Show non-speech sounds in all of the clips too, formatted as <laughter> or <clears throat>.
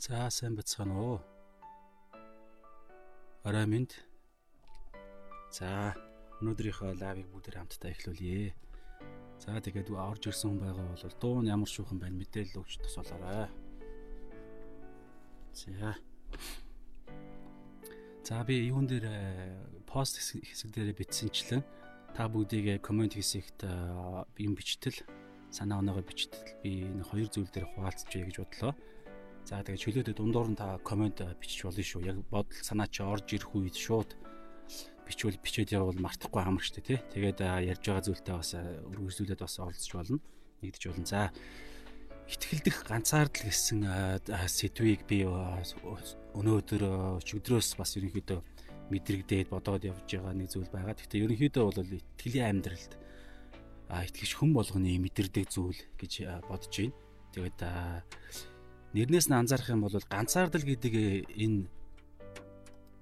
За сайн бацгаана уу. Орой минь. За өнөөдрийнхөө лавыг бүгд хамтдаа эхлүүлье. За тэгээд орж ирсэн хүн байгаа бол дуу нь ямар шүүхэн байна мэдээлэл өгч тусалаарай. За. За би юун дээр э, пост хэсэг дээр бичсэнчлэн та бүгдийг комент хэсэгт э, юм бичтэл санаа оноогоо бичтэл би энэ хоёр зүйл дээр хуваалцчихъя гэж бодлоо. За тэгээ чөлөөдөө дундуур нь та комент бичиж болно шүү. Яг бодол санаа чи орж ирэх үед шууд бичвэл бичээд явбал мартахгүй амар штэ тий. Тэгээд ярьж байгаа зүйлтэй бас үргэлжлүүлээд бас оролцож болно. Нэгдэж болно. За итгэлдэх ганцаардл гэсэн сэдвийг би өнөөдөр өчигдрөөс бас ерөнхийдөө мэдрэгдээд бодоод явж байгаа нэг зүйл байгаа. Гэхдээ ерөнхийдөө бол итгэлийн амьдралд итгэж хүн болгоны мэдэрдэг зүйл гэж бодож байна. Тэгээд нэрнээс нь анзаарах юм бол ганцаардал гэдэг энэ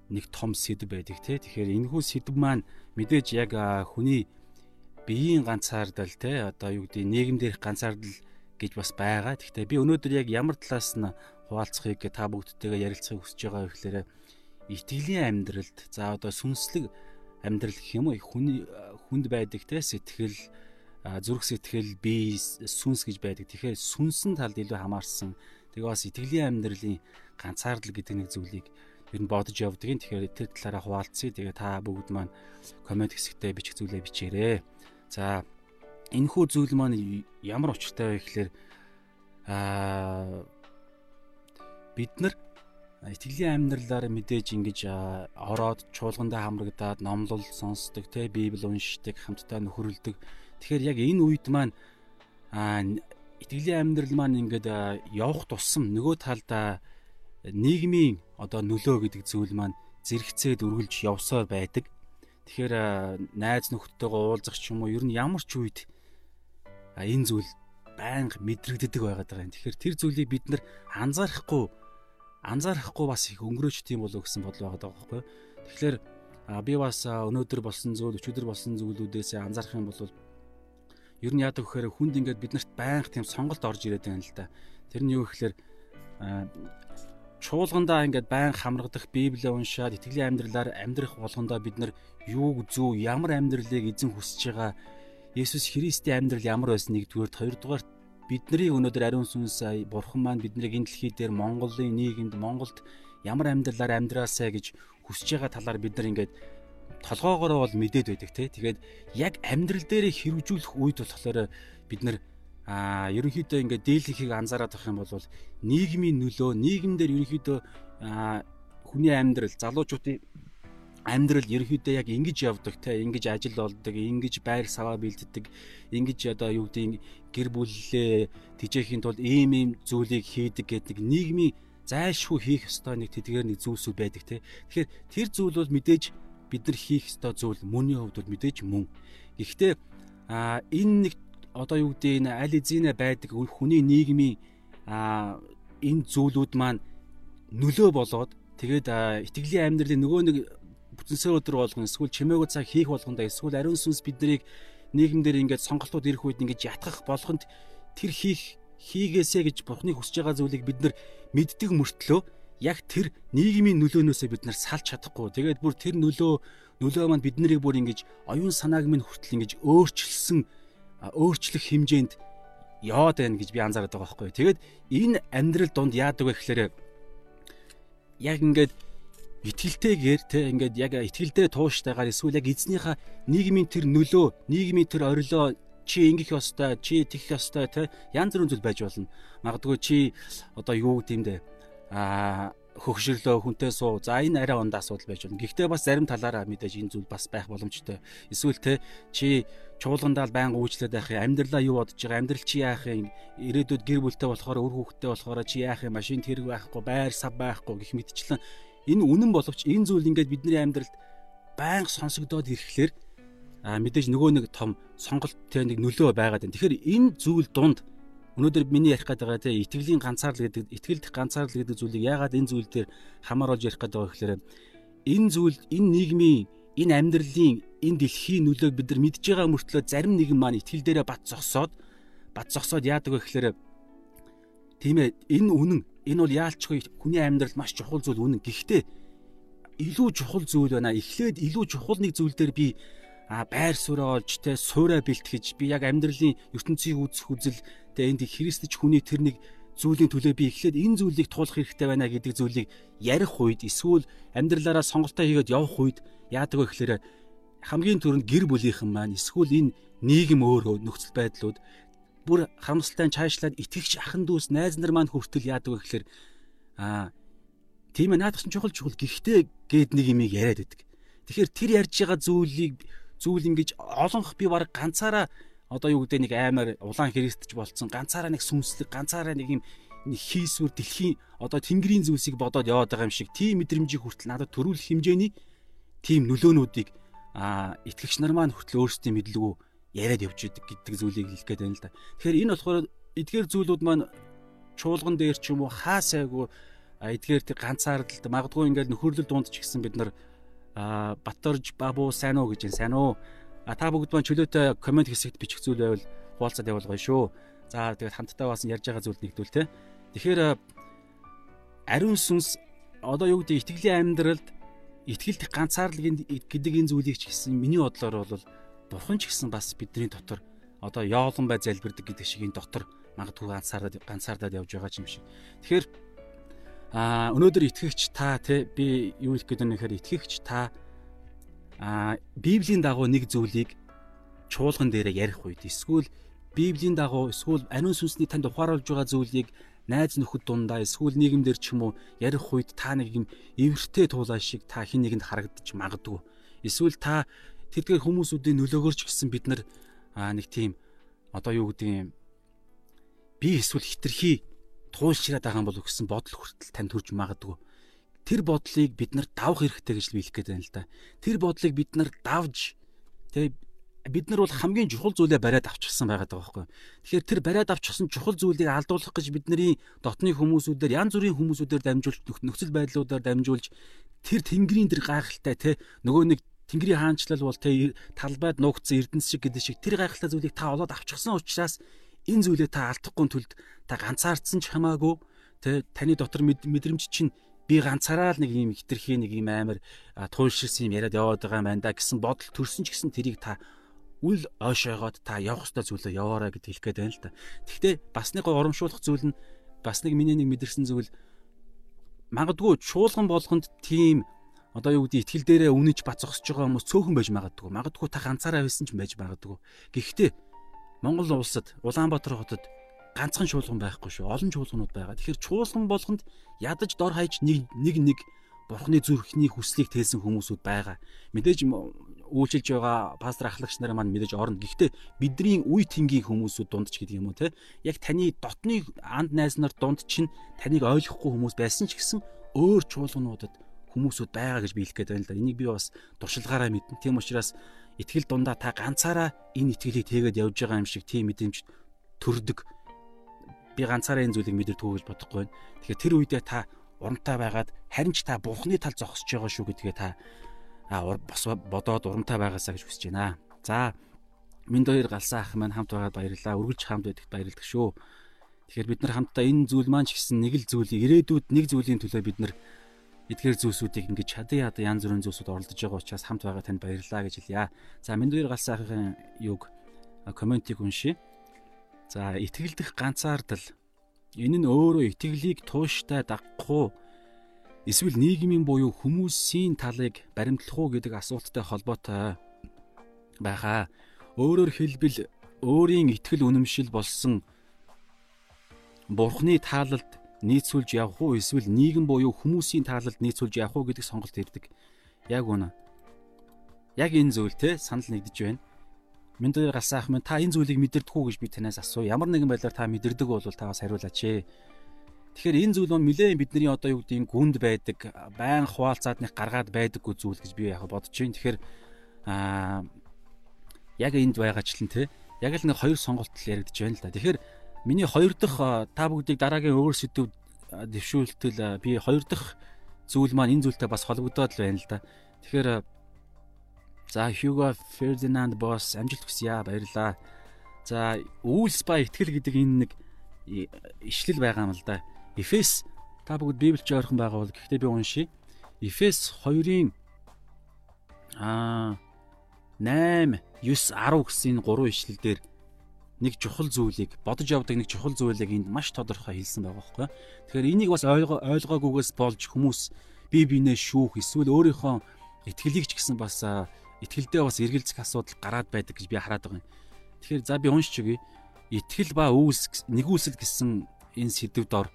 нэг том сэдв байдаг тий. Тэгэхээр энэ хүү сэдв маань мэдээж яг хүний биеийн ганцаардал тий одоо юу гэдэг нийгэм дээрх ганцаардал гэж бас байгаа. Гэхдээ би өнөөдөр яг ямар талаас нь хуваалцахыг та бүгдтэйгээ ярилцахыг хүсэж байгаа гэхээр итгэлийн амьдралд за одоо сүнслэг амьдрал гэх юм уу хүний хүнд байдаг те сэтгэл зүрх сэтгэл бие сүнс гэж байдаг. Тэгэхээр сүнсэн талд илүү хамаарсан Тэгээ бас итгэлийн амьдралын ганцаардал гэдэг нэг зүйлийг ер нь бодож явдаг юм. Тэгэхээр тэр талаараа хуваалцъя. Тэгээ та бүгд маань комент хэсэгтээ бичих зүйлээ бичээрэй. За энэ хүү зүйл маань ямар учиртай вэ гэхээр аа бид нар итгэлийн амьдралаар мэдээж ингэж ороод чуулгандаа хамрагдаад номлол сонсдог те библ уншдаг хамтдаа нөхөрлөдөг. Тэгэхээр яг энэ үед маань итгэлийн амьдрал маань ингээд явах тусам нөгөө талдаа нийгмийн одоо нөлөө гэдэг зүйл маань зэрэгцээд үргэлж явсаар байдаг. Тэгэхээр найз нөхдөдтэйгээ уулзах ч юм уу ер нь ямар ч үед энэ зүйл байнга мэдрэгддэг байгаад байгаа юм. Тэгэхээр тэр зүйлийг бид нар анзаарахгүй анзаарахгүй бас их өнгөрөөч тийм болов гэсэн бодол байгаад байгаа байхгүй. Тэгэхээр би бас өнөөдөр болсон зүйл, өчигдөр болсон зүйлүүдээс анзаарах юм бол ер нь яадаг вэхээр хүнд ингээд биднэрт байнга тийм сонголт орж ирээд байна л да. Тэр нь юу гэхээр чуулгандаа ингээд байнга хамрагдах библийг уншаад итгэлийн амьдралаар амьдрах болгондоо бид нар юу зөв ямар амьдралыг эзэн хүсэж байгаа Есүс Христийн амьдрал ямар байсан нэгдүгээр хоёрдугаар бидний өнөөдөр ариун сүнс бурхан маань биднийг энэ дэлхий дээр Монголын нийгэмд Монголд ямар амьдралаар амьдраасаа гэж хүсэж байгаа талаар бид нар ингээд толгоогоороо бол мэдээд байдаг те. Тэгээд яг амьдрал дээр хэрэгжүүлэх үед болохоор бид нар а ерөнхийдөө ингээд дийлэнхийг анзаараад авах юм бол нийгмийн нөлөө нийгэмдэр ерөнхийдөө хүний амьдрал залуучуудын амьдрал ерөнхийдөө яг ингэж явдаг те ингэж ажил болдог ингэж байр саваа бэлддэг ингэж одоо юу гэдэг гэр бүллээ тэжээхийн тулд ийм ийм зүйлийг хийдэг гэдэг нийгмийн зайлшгүй хийх ёстой нэг тэдгээр нэг зүйлсүүд байдаг те тэгэхээр тэр зүйл бол мэдээж бид нар хийх ёстой зүйл мөний хувьд бол мэдээж мөн. Гэхдээ а энэ нэг одоо юу гэдэг энэ аль эзэнэ байдаг хүний нийгмийн а энэ зүйлүүд маань нөлөө болоод тэгээд итгэлийн амьдралын нөгөө нэг бүтэнсээ өдөр болгон эсвэл чимээгүй цаг хийх болгондоо эсвэл ариун сүнс биднийг нийгэмдэр ингээд сонголтууд ирэх үед ингээд ятгах болгонд тэр хийх хийгээсэ гэж бурхны хүсэж байгаа зүйлийг бид нар мэддэг мөртлөө яг тэр нийгмийн нөлөөнөөсөө бид нар салж чадахгүй. Тэгээд бүр тэр нөлөө нөлөө маань бид нарыг бүр ингэж оюун санааг минь хүртэл ингэж өөрчилсөн өөрчлөх хэмжээнд яваад байна гэж би анзаараад байгаа байхгүй. Тэгээд энэ амьдрал донд яадаг вэ гэхээр яг ингээд итгэлтэйгээр те ингээд яг итгэлдээ тууштайгаар эсвэл яг эзнийхээ нийгмийн тэр нөлөө, нийгмийн тэр орилоо чи ингэх ёстой, чи тэгэх ёстой те янз бүрийн зүйл байж болно. Магадгүй чи одоо юу гэмдэ а хөгшөрлөө хүнтэй суу. За энэ арай онд асуудал байж болно. Гэхдээ бас зарим талаараа мэдээж энэ зүйл бас байх боломжтой. Эсвэл те чи чуулгандаал байнга үйлчлээд байх юм. Амьдралаа юу бодож байгаа? Амьдрал чи яах юм? Ирээдүйд гэр бүлтэй болохоор үр хүүхэдтэй болохоор чи яах юм? Машин тэрэг байхгүй, байр сав байхгүй гэх мэтчлэн энэ үнэн боловч энэ зүйл ингээд бидний амьдралд байнга сонсогдоод ирэхлээр а мэдээж нөгөө нэг том сонголттой нэг нөлөө байгаад байна. Тэгэхээр энэ зүйл дунд Өнөөдөр миний ярих гэдэг байгаа тийм итгэлийн ганцаарлал гэдэг итгэлдэх ганцаарлал гэдэг зүйлийг яагаад энэ зүйл дээр хамааруулж ярих гэдэг вэ гэхээр энэ зүйл энэ нийгмийн энэ амьдралын энэ дэлхийн нөлөөг бид нар мэдж байгаа мөртлөө зарим нэгэн маань итгэл дээрээ бат зогсоод бат зогсоод яадаг вэ гэхээр тийм ээ энэ үнэн энэ бол яалчгүй хүний амьдралд маш чухал зүйл үнэн. Гэхдээ илүү чухал зүйл байна. Эхлээд илүү чухал нэг зүйл дээр би а байр суурь олж те суурэ бэлтгэж би яг амьдралын ертөнцийг үзэх үзэл те энд христч хүний тэр нэг зүйлийн төлөө би эхлээд энэ зүйлийг туулах хэрэгтэй байна гэдэг зүйлийг ярих үед эсвэл амьдралаараа сонголтоо хийгээд явах үед яадаг вэ гэхээр хамгийн түрүүнд гэр бүлийнхэн маань эсвэл энэ нийгэм өөрөө нөхцөл байдлууд бүр харамсалтай чаашлаад итгэгч ахын дүүс найз нар маань хүртэл яадаг вэ гэхээр аа тийм ээ наадах чинь чухал чухал гэхдээ гээд нэг юм яриад байдаг. Тэгэхээр тэр ярьж байгаа зүйлийг зүйл ингэж олонх би баг ганцаараа одоо юу гэдэг нэг аймаар улаан христч болцсон ганцаараа нэг сүнслэг ганцаараа нэг юм хийсвэр дэлхийн одоо тэнгэрийн зүйлсийг бодоод яваад байгаа юм шиг тийм мэдрэмжийг хүртэл надад төрүүлэх хэмжээний тийм нөлөөнүүдийг а итгэгч нар маань хүртэл өөрсдийн мэдлэгөө яриад явж идэг гэдэг зүйлийг хэлэх гээд байна л да. Тэгэхээр энэ болохоор эдгээр зүйлүүд маань чуулган дээр ч юм уу хаа сайгүй эдгээр тэр ганцаардалд магадгүй ингээд нөхөрлөл дунд ч гэсэн бид нар баторж бабу сайн уу гэж сайн уу А та бүгд маань чөлөөтэй комент хэсэгт бичих зүйл байвал хуваалцаад явуулгая шүү. За тэгээд хамтдаа бас ярьж байгаа зүйл нэгдвэл те. Тэгэхээр ариун сүнс одоо юу гэдэг итгэлийн амьдралд итгэлт ганцаарлаг гэдэг энэ зүйлийг ч гэсэн миний бодлоор бол бурхан ч гэсэн бас бидний дотор одоо яолон бай залбирдаг гэдэг шиг энэ дотор магадгүй ганцаардаад ганцаардаад явж байгаа юм шиг. Тэгэхээр а өнөөдөр итгэгч та те би юу хэлэх гээд байна гэхээр итгэгч та а библийн дагуу нэг зүйлийг чуулган дээрээ ярих үед эсвэл библийн дагуу эсвэл ариун сүнсний танд ухааруулж байгаа зүйлийг найз нөхөд дундаа эсвэл нийгэмдэр ч юм уу ярих үед та нэг юм эвэртэй туулаа шиг та хин нэгэнд харагдаж магадгүй. Эсвэл та тэдгээр хүмүүсүүдийн нөлөөгөөр ч гэсэн бид нар нэг тийм одоо юу гэдэг юм би эсвэл хитрхи туулшраад байгаа юм болов гэсэн бодол хүртэл танд төрж магадгүй тэр бодлыг бид нар давах хэрэгтэй гэж би хэлэх гээд байна л да. Тэр бодлыг бид нар давж тэгээ бид нар бол хамгийн чухал зүйлээ бариад авчихсан байгаа байхгүй. Тэгэхээр тэр бариад авчихсан чухал зүйлийг алдуулах гэж бидний дотны хүмүүсүүдээр янз бүрийн хүмүүсүүдээр дамжуулж нөхцөл байдлуудаар дамжуулж тэр тэнгэрийн тэр гайхалтай те нөгөө нэг тэнгэрийн хаанчлал бол те талбайд нуугдсан эрдэнэс шиг гэдэг шиг тэр гайхалтай зүйлийг та олоод авчихсан учраас энэ зүйлээ та алдахгүй тулд та ганцаардсан ч хамаагүй те таны дотор мэдрэмж чинь би ганцаараа л нэг юм хитрхи нэг юм амар туйлширсан юм яриад яваад байгаа юм байна да гэсэн бодол төрсөн ч гэсэн тэрийг та үл ойшоогоод та явах ёстой зүйлөө яваарай гэд хэлэх гээд байна л та. Гэхдээ бас нэг гой урамшуулах зүйл нь бас нэг миний нэг мэдэрсэн зүйл магадгүй чуулган болгонд тийм одоо юу гэдэг итгэл дээрээ үнэж бац зогсож байгаа хүмүүс цөөхөн байж магадгүй. Магадгүй та ганцаараа байсан ч байж магадгүй. Гэхдээ Монгол улсад Улаанбаатар хотод ганцхан чуулган байхгүй шүү. Олон чуулганууд байгаа. Тэгэхээр чуулган болгонд ядаж дор хаяж нэг нэг нэг бурхны зүрхний хүслийг тэлсэн хүмүүсүүд байгаа. Мэдээж үйлчилж байгаа пастор ахлагч нар маань мэдээж орно. Гэхдээ бидний үе тэнгийн хүмүүсүүд дунд ч гэдэг юм уу те. Яг таны дотны анд найз нар дунд чинь таныг ойлгохгүй хүмүүс байсан ч гэсэн өөр чуулгануудад хүмүүсүүд байгаа гэж би хэлэх гээд байна л да. Энийг би бас туршилгаараа мэднэ. Тийм учраас итгэл дундаа та ганцаараа энэ итгэлийг тэгээд явж байгаа юм шиг тийм мэдрэмж төрдөг би ганцаараа энэ зүйлийг мэдэрдэггүй гэж бодохгүй байна. Тэгэхээр тэр үедээ та урамтай байгаад харин ч та бурхны тал зогсож байгаа шүү гэдгээ та бас бодоод урамтай байгаасаа гэж хүсэж байна. За минь хоёр галсан ах маань хамт байгаад баярлалаа. Үргэлж хамт байдагт баярлалаа шүү. Тэгэхээр бид нар хамтдаа энэ зүйл маань ч гэсэн нэг л зүйлийг ирээдүйд нэг зүйлийн төлөө бид нар эдгээр зүйлсүүдийг ингэж чадан яда янз бүрийн зүйлсүүд оролдож байгаа учраас хамт байгаа танд баярлалаа гэж хэлье. За минь хоёр галсан ахын юг комментиг уншия. За итгэлдэх ганцаардал энэ нь өөрөө итгэлийг тууштай дагахгүй эсвэл нийгмийн буюу хүмүүсийн талыг баримтлах уу гэдэг асуулттай холбоотой байгаа. Өөрөөр хэлбэл өөрийн итгэл үнэмшил болсон Бурхны таалалд нийцүүлж явах уу эсвэл нийгэм буюу хүмүүсийн таалалд нийцүүлж явах уу гэдэг сонголт ирдэг. Яг үнэ. Яг энэ зүйл те санал нэгдэж байна. Минь дээр галсан ах минь та энэ зүйлийг мэдэрдэггүй гэж би танаас асуу. Ямар нэгэн байдлаар та мэдэрдэг бол та бас хариулаач ээ. Тэгэхээр энэ зүйл нь нэлээд бидний одоо юу гэдгийг гүнд байдаг, байн хуваалцаад нэг гаргаад байдаггүй зүйл гэж би яг бодож байна. Тэгэхээр аа яг энд байгаачлан те яг л нэг хоёр сонголт яригдж байна л да. Тэгэхээр миний хоёр дахь та бүгдийг дараагийн өөр сэдв дэвшүүлтэл би хоёр дахь зүйл маань энэ зүйлтэй бас холбогдоод л байна л да. Тэгэхээр За Hugo Ferdinand Boss амжилт хүсье баярлаа. За үйлс ба итгэл гэдэг энэ нэг ишлэл байгаа юм л да. Эфес Та бүгд Библич ойрхон байгаа бол гэхдээ би уншия. Эфес 2-ын аа 8, 9, 10 гэсэн энэ гурван ишлэл дээр нэг чухал зүйлийг бодож явдаг нэг чухал зүйлийг энд маш тодорхой хэлсэн байгаа байхгүй. Тэгэхээр энийг бас ойлгоогүйгээс болж хүмүүс бие биенээ шүүх эсвэл өөрийнхөө итгэлийг ч гэсэн бас итгэлдээ бас эргэлзэх асуудал гараад байдаг гэж би хараад байгаа юм. Тэгэхээр за би уншиж өгье. Итгэл ба үүс нэгүсэл гэсэн энэ сэдвд ор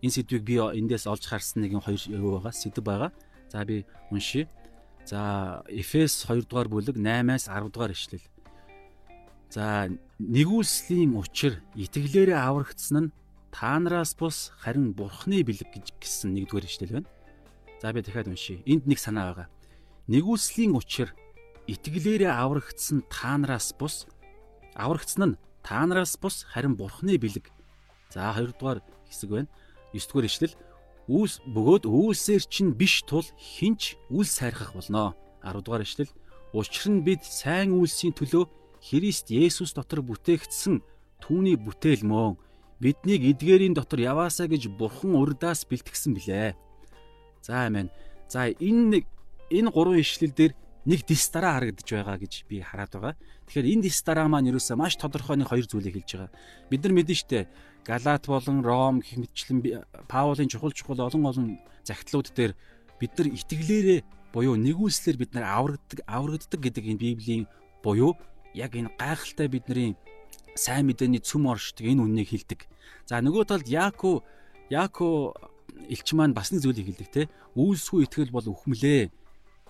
энэ сэдвийг би эндээс олж харсан нэгэн хоёр юу байгаа сэдв байгаа. За би уншия. За Эфес 2 дугаар бүлэг 8-аас 10 дугаар ишлэл. За нэгүслийн учир итгэлээрээ аврагдсан нь та нараас бус харин бурхны бэлэг гэж гисэн нэгдүгээр ишлэл байна. За би дахиад уншия. Энд нэг санаа байгаа. Нэгүслийн учир итгэлээрээ аврагдсан та нараас бус аврагдсан нь та нараас бус харин бурхны бэлэг. За хоёрдугаар хэсэг байна. 9 дугаар ишлэл үүс бөгөөд үүсээр чинь биш тул хинч үл сайрхах болно. 10 дугаар ишлэл учир нь бид сайн үйлсийн төлөө Христ Есүс дотор бүтээгдсэн түүний бүтээл мөн биднийг эдгээрийн дотор яваасаа гэж бурхан урдаас бэлтгэсэн билээ. За амин. За энэ энэ гурван ишлэл дээр нэг дис дараа харагдаж байгаа гэж би хараад байгаа. Тэгэхээр энэ дис дараа маань ерөөсөө маш тодорхой нэг хоёр зүйлийг хэлж байгаа. Бид нар мэдэн штэ Галат болон Ром гэх мэтчлэн Паулын чухал чухал олон олон загтлууд дээр бид нар итгэлээрээ буюу нэгүслэр бид нар аврагддаг аврагддаг гэдэг энэ Библийн буюу яг энэ гайхалтай бидний сайн мэдээний цөм оршдог энэ үннийг хэлдэг. За нөгөө талд Яако Яако элч маань бас нэг зүйлийг хэлдэг те. Үйлсгүй итгэл бол үхмэлээ.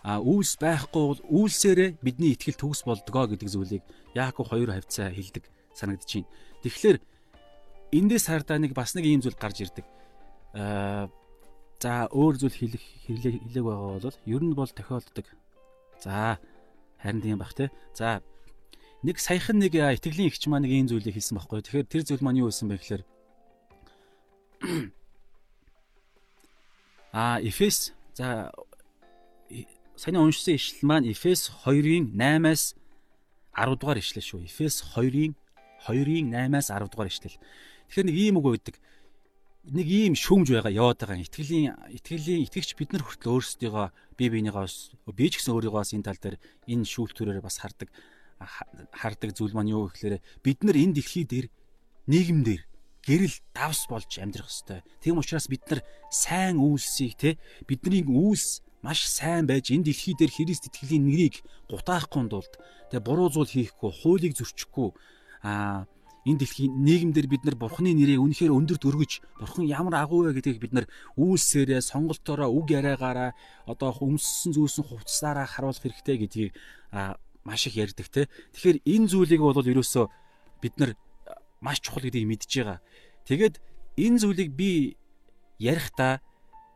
А үйлс байхгүй бол үйлсээрээ бидний итгэл төгс болдгоо гэдэг зүйлийг Яако 2 хавцаа хэлдэг санагдаж байна. Тэгэхээр эндээс хардаа нэг бас нэг ийм зүйл гарч ирдэг. Аа за өөр зүйл хэлэх хэлээг байгаа бол ер нь бол тохиолддог. За харин тийм бах те. За нэг саяхан нэг итгэлийн ихч маань нэг ийм зүйлийг хэлсэн байхгүй. Тэгэхээр тэр зүйл маань юу байсан бэ гэхээр <clears throat> А Эфес за саяны уншсан ишлэл маань Эфес 2-ын 8-аас 10 дугаар ишлэл шүү. Эфес 2-ийн 2-ын 8-аас 10 дугаар ишлэл. Тэгэхээр нэг ийм үг байдаг. Нэг ийм шүүмж байгаа яваад байгаа. Итгэлийн итгэлийн итгэгч бид нар хүртэл өөрсдийгөө бие биенийгөө би ч гэсэн өөрийгөө бас энэ тал дээр энэ шүүлтүүрээр бас хардаг хардаг зүйл маань юу гэхээр бид нар энэ дэлхий дээр нийгэмдэр гэрэл давс болж амьдрах ёстой. Тийм учраас бид нар сайн үйлсийг те бидний үйлс маш сайн байж энэ дэлхий дээр Христ итгэлийн нэрийг гутаахгүй тулд тэгээ буруу зүйл хийхгүй, хуулийг зөрчихгүй аа энэ дэлхийн нийгэмдэр бид нар бурхны нэрийг үнэхээр өндөрт өргөж бурхан ямар агуу вэ гэдгийг бид нар үйлсээрээ сонголтоороо үг яриагаараа одоо өмссөн зүйлсэн хувцсаараа харуулах хэрэгтэй гэдгийг маш их ярьдаг те. Тэгэхээр энэ зүйлийг бол ерөөсөө бид нар маш чухал гэдгийг мэдж байгаа. Тэгээд энэ зүйлийг би ярихдаа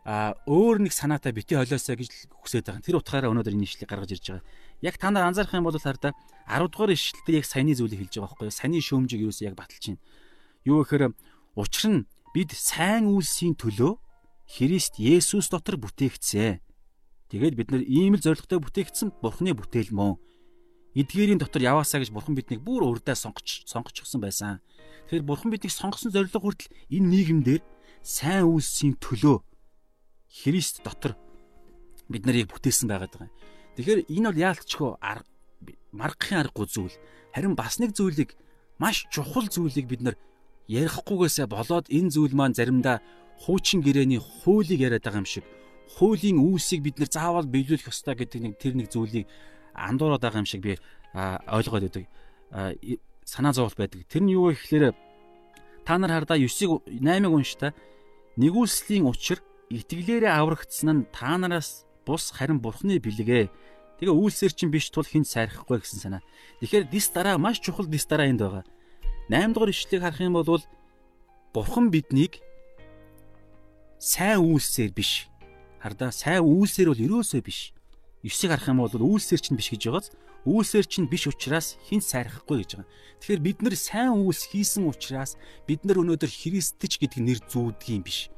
а өөр нэг санаатай бити холиосоо гэж хүсэж байгаа. Тэр утгаараа өнөөдөр энэ ишлийг гаргаж ирж байгаа. Яг та нар анзаарах юм бол хараа 10 дугаар ишлэлээр яг саяны зүйлийг хэлж байгаа байхгүй юу? Саяны шөөмжийг юу яг баталж байна. Юу гэхээр учир нь бид сайн үйлсийн төлөө Христ Есүс дотор бүтээгдсэн. Тэгээд бид нар ийм л зоригтой бүтээгдсэн Бурхны бүтээл мөн. Эдгээрийн дотор яваасаа гэж Бурхан биднийг бүр урдаа сонгоч сонгочихсон байсан. Тэгэхээр Бурхан биднийг сонгосон зориг хүртэл энэ нийгэмдэр сайн үйлсийн төлөө Христ дотор бид нарыг бүтээсэн байгаад байгаа. Тэгэхээр энэ бол яалтчгүй маргахын аргагүй зүйл. Харин бас нэг зүйлийг маш чухал зүйлийг бид нар ярихгүйгээсээ болоод энэ зүйл маань заримдаа хуучин гэрээний хуулийг яриад байгаа юм шиг хуулийн үүсийг бид нар заавал биелүүлэх ёстой гэдэг нэг тэр нэг зүйлийг андуураад байгаа юм шиг би ойлгоод байдаг. санаа зовлт байдаг. Тэр нь юу вэ гэхээр та нар хардаа 9-ыг 8-ыг уншта. Нэгүслийн учир итгэлээрээ аврагдсан нь та нараас бус харин бурхны бэлгээ Тэгээ үйлсээр чинь биш тул хинт сайрахгүй гэсэн санаа. Тэгэхээр дис дараа маш чухал дис дараа энд байгаа. 8 дугаар ишлэгийг харах юм бол Бурхан биднийг сайн үйлсээр биш. Хардаа сайн үйлсээр бол ерөөсөө биш. 9-ийг харах юм бол үйлсээр чинь биш гэж байгааз үйлсээр чинь биш учраас хинт сайрахгүй гэж байгаа. Тэгэхээр бид нар сайн үйлс хийсэн учраас бид нар өнөөдөр Христч гэдэг нэр зүүдг юм биш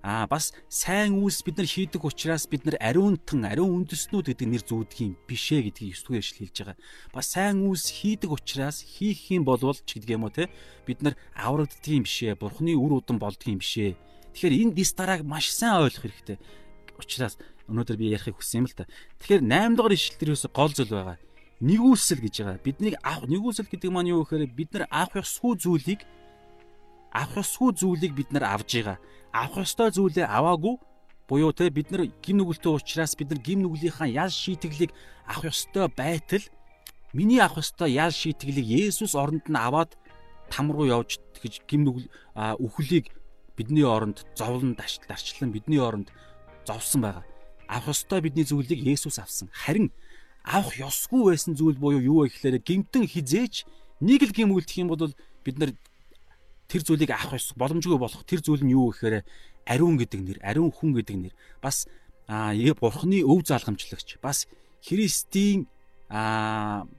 Аа бас сайн үйлс бид нар хийдэг учраас бид нар ариунтан, ариун үндэснүүд гэдэг нэр зүүдэг юм биш ээ гэдгийг 9 дугаар ишлэл хэлж байгаа. Бас сайн үйлс хийдэг учраас хийх юм болвол ч гэдэг юм уу те бид нар аврагддаг юм биш ээ. Бурхны үр удам болдго юм биш ээ. Тэгэхээр энэ дис дарааг маш сайн ойлгох хэрэгтэй. Учираас өнөөдөр би ярихыг хүссэн юм л та. Тэгэхээр 8 дугаар ишлэлээр юус гол зүйл байгаа. Нэгүсэл гэж байгаа. Биднийг авах нэгүсэл гэдэг маань юу гэхээр бид нар авах ёсгүй зүйлийг авах ёсгүй зүйлийг бид нар авж байгаа. Авах ёстой зүйлээ аваагүй буюу те бид нар гим нүгэлтэй уучраас бид нар гим нүглийнхаа ял шийтгэлийг авах ёстой байтал миний авах ёстой ял шийтгэлийг Есүс оронд нь аваад там руу явж тэгж гим нүгэл үхлийг бидний оронд зовлон дарчлан бидний оронд зовсон байгаа. Авах ёстой бидний зүйлийг Есүс авсан. Харин авах ёсгүй байсан зүйл буюу юу вэ гэхээр гимтэн хизээч нэг л гим үлдэх юм бол бид нар тэр зүйлийг авах ёс боломжгүй болох. Тэр зүйл нь юу гэхээр ариун гэдэг нэр, ариун хүн гэдэг нэр. Бас аа бурхны өв залгамжлагч, бас Христийн аа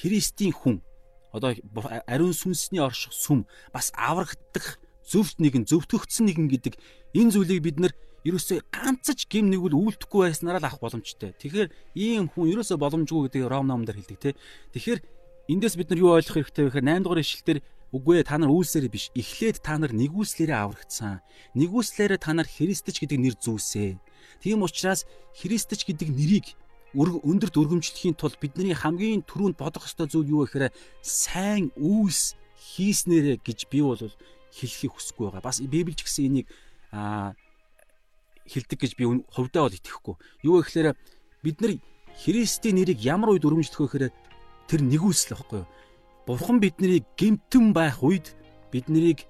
Христийн хүн. Одоо ариун сүнсний орших сүм. Бас аврагдах зөвхт нэгэн зөвтгөгдсөн нэгэн гэдэг энэ зүйлийг бид нар ерөөсөө ганцж гим нэгвэл үйлдэхгүй байснараа л авах боломжтой. Тэгэхээр ийм хүн ерөөсөө боломжгүй гэдэг Ром номдэр хэлдэг те. Тэгэхээр эндээс бид нар юу ойлгох хэрэгтэй вэ гэхээр 8 дугаар ишлэлдэр үгүй ээ та нар үйлсээрээ биш эхлээд та нар нэгүслээрээ аврагдсан. Нэгүслээрээ та нар Христч гэдэг нэр зүүсээ. Тийм учраас Христч гэдэг нэрийг өндөрт өргөмжлөхийн тулд бидний хамгийн түрүүнд бодох ёстой зүйл юу вэ гэхээр сайн үйлс хийснээрэ гэж би бол хэлхийг хүсэхгүй байгаа. Бас Библич гэсэн энийг хилдэг гэж би хувьдаа бол итгэхгүй. Юу гэхээр бид нар Христийн нэрийг ямар үед өргөмжлөх вэ гэхээр тэр нэгүсэл байхгүй юу? Бурхан биднийг гэмтэн байх үед бид нарыг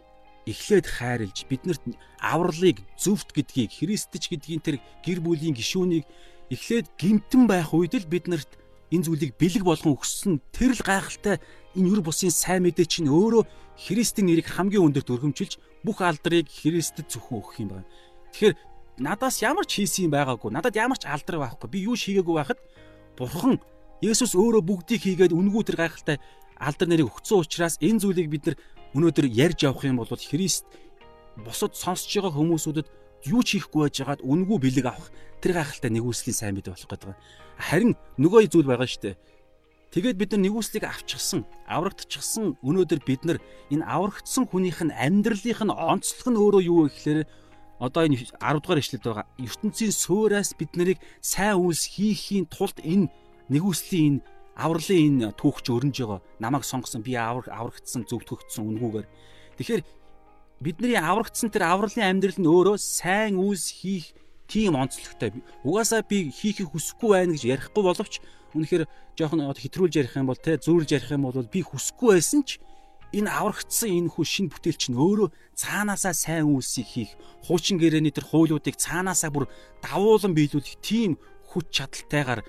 эхлээд хайрлж биднэрт авралыг зөвхт гэдгийг Христч гэдгийн тэр гэр бүлийн гишүүнийг эхлээд гимтэн байх үед л биднэрт энэ зүйлийг бэлэг болгон өгсөн тэр л гайхалтай энэ юр бусын сайн мэдээ чинь өөрөө Христийн нэрийг хамгийн өндөрт өргөмжилж бүх алдрыг Христэд зөвхөн өгөх юм байна. Тэгэхээр надаас ямар ч хийсэн юм байгаагүй. Надад ямар ч алдар байхгүй. Би юу шийгээгүй байхад Бурхан Есүс өөрөө бүгдийг хийгээд үнгүү тэр гайхалтай алдар нэрийг өгсөн учраас энэ зүйлийг бид нар өнөөдөр ярьж явах юм бол Христ бусад сонсож байгаа хүмүүсүүдэд юу ч хийхгүй байжгаад үнгүү бэлэг авах тэр гайхалтай нэгүслийн сайн мэдээ болох гэдэг. Харин нөгөө зүйл байгаа шүү дээ. Тэгээд бид нар нэгүслийг авчихсан, аврагдчихсан өнөөдөр бид нар энэ аврагдсан хүнийх нь амьдралынх нь онцлог нь өөрөө юу вэ гэхээр одоо энэ 10 дугаар ишлэлд байгаа ертөнцийн суураас бид нарыг сайн үйлс хийхийн тулд энэ нэгүслийн энэ авралын энэ түүхч өрнж байгаа намайг сонгосон би аврагдсан зөвтгөгдсөн үнгүүгээр тэгэхээр бидний аврагдсан тэр авралын амьдрал нь өөрөө сайн үйлс хийх тийм онцлогтой. Угаасаа би хийхийг хүсэхгүй байна гэж ярихгүй боловч үнэхээр жоохон хэтрүүлж ярих юм бол те зөөрлж ярих юм бол би хүсэхгүй байсан ч энэ аврагдсан энэ хүн шин бүтээл чинь өөрөө цаанаасаа сайн үйлсийг хийх хуучин гэрээний тэр хуулиудыг цаанаасаа бүр давуулан биелүүлэх тийм хүч чадалтайгаар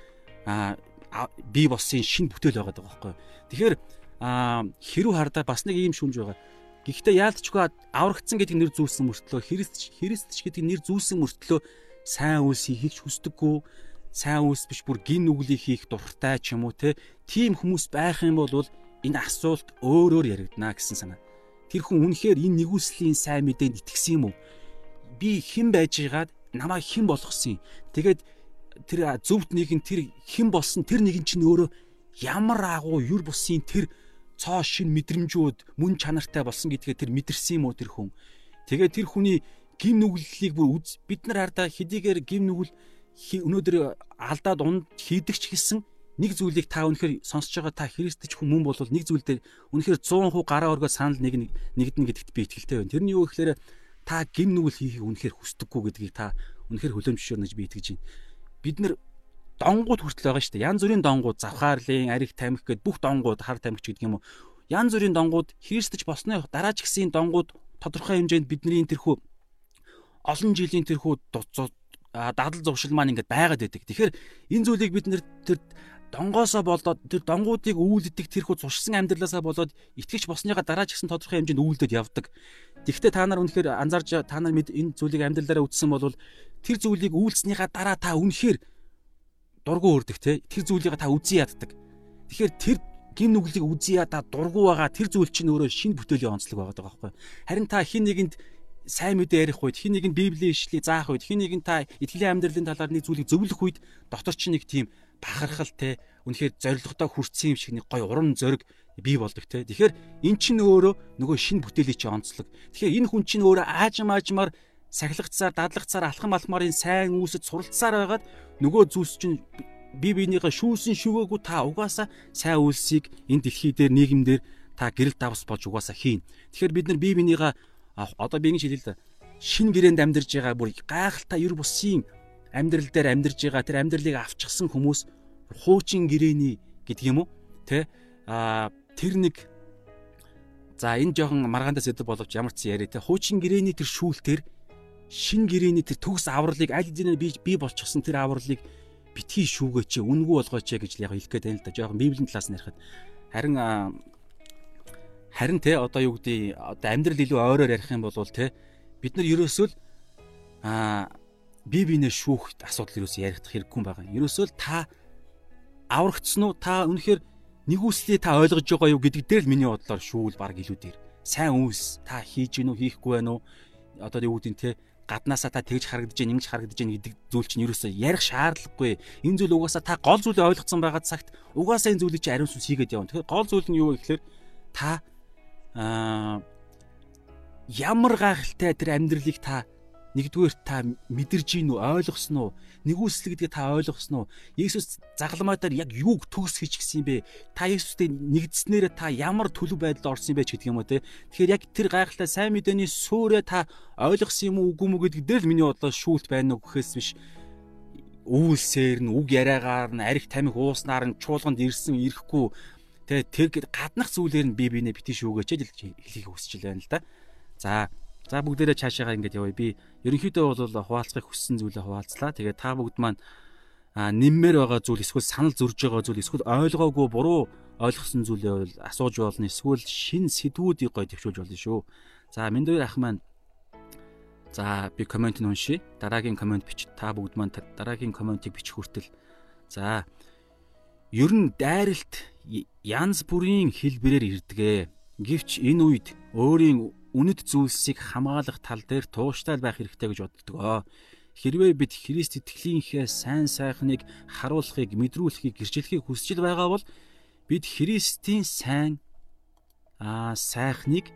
бий болсон шин бүтээл байгаа байхгүй. Тэгэхээр хэрүү хардаа бас нэг ийм шүмж байгаа. Гэхдээ яалтчгүй аврагдсан гэдэг нэр зүүлсэн мөртлөө Христ Христч гэдэг нэр зүүлсэн мөртлөө сайн үйлсийг хийх хүсдэггүй сайн үйлс биш бүр гин нүглийг хийх дуртай ч юм уу те тийм хүмүүс байх юм бол энэ асуулт өөрөөр яригдана гэсэн санаа. Тэр хүн үнэхээр энэ нэгүслийн сайн мэдээнд итгэсэн юм уу? Би хэн байж байгаад намайг хэн болгосон юм? Тэгээд тэр зөвхт нэг нь тэр хэн болсон тэр нэг нь чинь өөрөө ямар агуу юр бусын тэр цоо шин мэдрэмжүүд мөн чанартай болсон гэдгээ тэр мэдэрсэн юм уу тэр хүн. Тэгээд тэр хүний гим нүглэлийг бүр үз бид нар хардаа хэдийгээр гим нүгэл өнөөдөр алдаад унд хийдэг ч гэсэн нэг зүйлийг та үнэхээр сонсож байгаа та христч хүн бол нэг зүйл дээр үнэхээр 100% гараа өргөө санал нэг нэгдэн гэдэгт би итгэлтэй байна. Тэр нь юу гэхээр та гим нүгэл хийхийг үнэхээр хүсдэггүй гэдгийг та үнэхээр хүлэмжшөөрнө гэж би итгэж байна. Бид нар донгууд хүртэл байгаа шүү дээ. Ян зүрийн донгууд, завхаарлын, арих тамхи гэд бүх донгууд, хар тамхич гэдэг юм уу. Ян зүрийн донгууд христч болсны дараа ч гэсэн донгууд тодорхой хэмжээнд бидний тэрхүү олон жилийн тэрхүү дадал зуршил маань ингээд байгаад байдаг. Тэгэхээр энэ зүйлийг бид нэр тэр донгоосоо болоод тэр донгуудыг үүлддэг тэрхүү зуршсан амьдралаасаа болоод итгэж босныгаа дараа ч гэсэн тодорхой хэмжээнд үүлдэд явдаг. Тэгэхдээ та нар үнэхээр анзаарж та нар энэ зүйлийг амьдралаараа үтсэн бол тэр зүйлийг үүлдснийхаа дараа та үнэхээр дургу өрдөг те тэр зүйлийг та үзий яддаг. Тэгэхээр тэр гин нүглийг үзий ядаа дургу байгаа тэр зүйл чинь өөрөө шинэ бүтээлийн онцлог байгаа байхгүй. Харин та хин нэгэнд сайн мэдээ ярих үед хин нэг нь библийн ишлийг заах үед хин нэг нь та итгэлийн амьдралын талаар нэг зүйлийг зөвлөх үед дотор чинь нэг тийм бахархал те үнэхээр зоригтой хүрсэн юм шиг нэг гой уран зориг бий болдог те. Тэгэхээр эн чинь өөрөө нөгөө шин бүтээлийн чинь онцлог. Тэгэхээр энэ хүн чинь өөрөө аажим аажмаар сахилгацаар, дадлагцаар, алхам алхмарын сайн үүсэд суралцсаар байгаад нөгөө зүйлс чинь бие биенийхээ шүүсэн шүгээгүй та угаасаа сайн үйлсийг энэ дэлхий дээр нийгэмдэр та гэрэл давс болж угаасаа хийн. Тэгэхээр бид нар бие биенийхээ одоо би ингэж хэлээ л да шин гэрээнд амьдарж байгаа бүр гайхалтай ер бусын амьдрал дээр амьдарж байгаа тэр амьдралыг авчихсан хүмүүс хуучин гэрээний гэдэг юм уу? Тэ а тэр нэг за энэ жоохон маргаандаа сэдв боловч ямар ч яриа тэ хуучин гэрээний тэр шүүлтэр шин гэрээний тэр төгс авралыг аль хэдийн би би болчихсон тэр авралыг битгий шүүгээч үнгүй болгооч гэж яг хэлэх гээд байна л да. Жохон библийн талаас нь ярихад харин харин те одоо юу гэдэг одоо амьдрал илүү ойроор ярих юм бол те бид нар ерөөсөө л а бие биенээ шүүх асуудал ерөөсөө яригдах хэрэггүй юм байна. Ерөөсөө л та аврагдсан уу? Та үнэхээр нэгүслээ та ойлгож байгаа юу гэдэг дээр л миний бодлоор шүүл баг илүү дээр. Сайн үйлс та хийж гинүү хийхгүй байна уу? Одоо юу гэдэг нь те гаднаасаа та тэгж харагдаж байна, ингэж харагдаж байна гэдэг зүйл чинь ерөөсөө ярих шаардлагагүй. Энэ зүйл угаасаа та гол зүйлийг ойлгоцсон байгаа цагт угаасаа энэ зүйлийг чи ариун сүнс хийгээд явна. Тэгэхээр гол зүйл нь юу вэ гэхээр та аа ямар гайхалтай тэр амьдралыг та нэгдүгээр та мэдэрж гин үү ойлгосон уу? Нэгүсэл гэдгийг та ойлгосон уу? Есүс загламаа дээр яг юуг төгс хийж гисэн бэ? Та Есүстэй нэгдснээр та ямар төлөв байдалд орсон бэ гэдэг юм уу те? Тэгэхээр яг тэр гайхалтай сайн мэдээний суурэ та ойлгосон юм уу үгүй мүү гэдэг дээр л миний бодлоор шүүлт байна уу гэхээс биш. Үүлсээр нь үг яриагаар нь арх тамхи ууснаар нь чуулганд ирсэн ирэхгүй. Тэ тэр гаднах зүйлээр нь би бинэ битгий шүүгээч л хэлхийг хүсэж байна л да. За За бүгдээрээ цаашаагаа ингэж явъя. Би ерөнхийдөө бол хуваалцахыг хүссэн зүйлээ хуваалцлаа. Тэгээд та бүгд маань нэммээр байгаа зүйл эсвэл санал зөрж байгаа зүйл эсвэл ойлгоогүй буруу ойлгосон зүйлээ бол асууж болно. Эсвэл шин сэдвүүдийг гой төвшүүлж болно шүү. За Миндээр ах маань За би комент нь уншия. Дараагийн комент бич. Та бүгд маань дараагийн комментиг бичих хүртэл. За ер нь дайралт янз бүрийн хэлбэрээр ирдэгэ. Гэвч энэ үед өөрийн үнэт зүйлсийг хамгаалах тал дээр тууштай байх хэрэгтэй гэж боддгоо. Хэрвээ бид Христ итгэлийнхээ сайн сайхныг харуулахыг, мэдрүүлэхийг, гэрчлэхийг хүсэж байгаа бол бид Христийн сайн аа сайхныг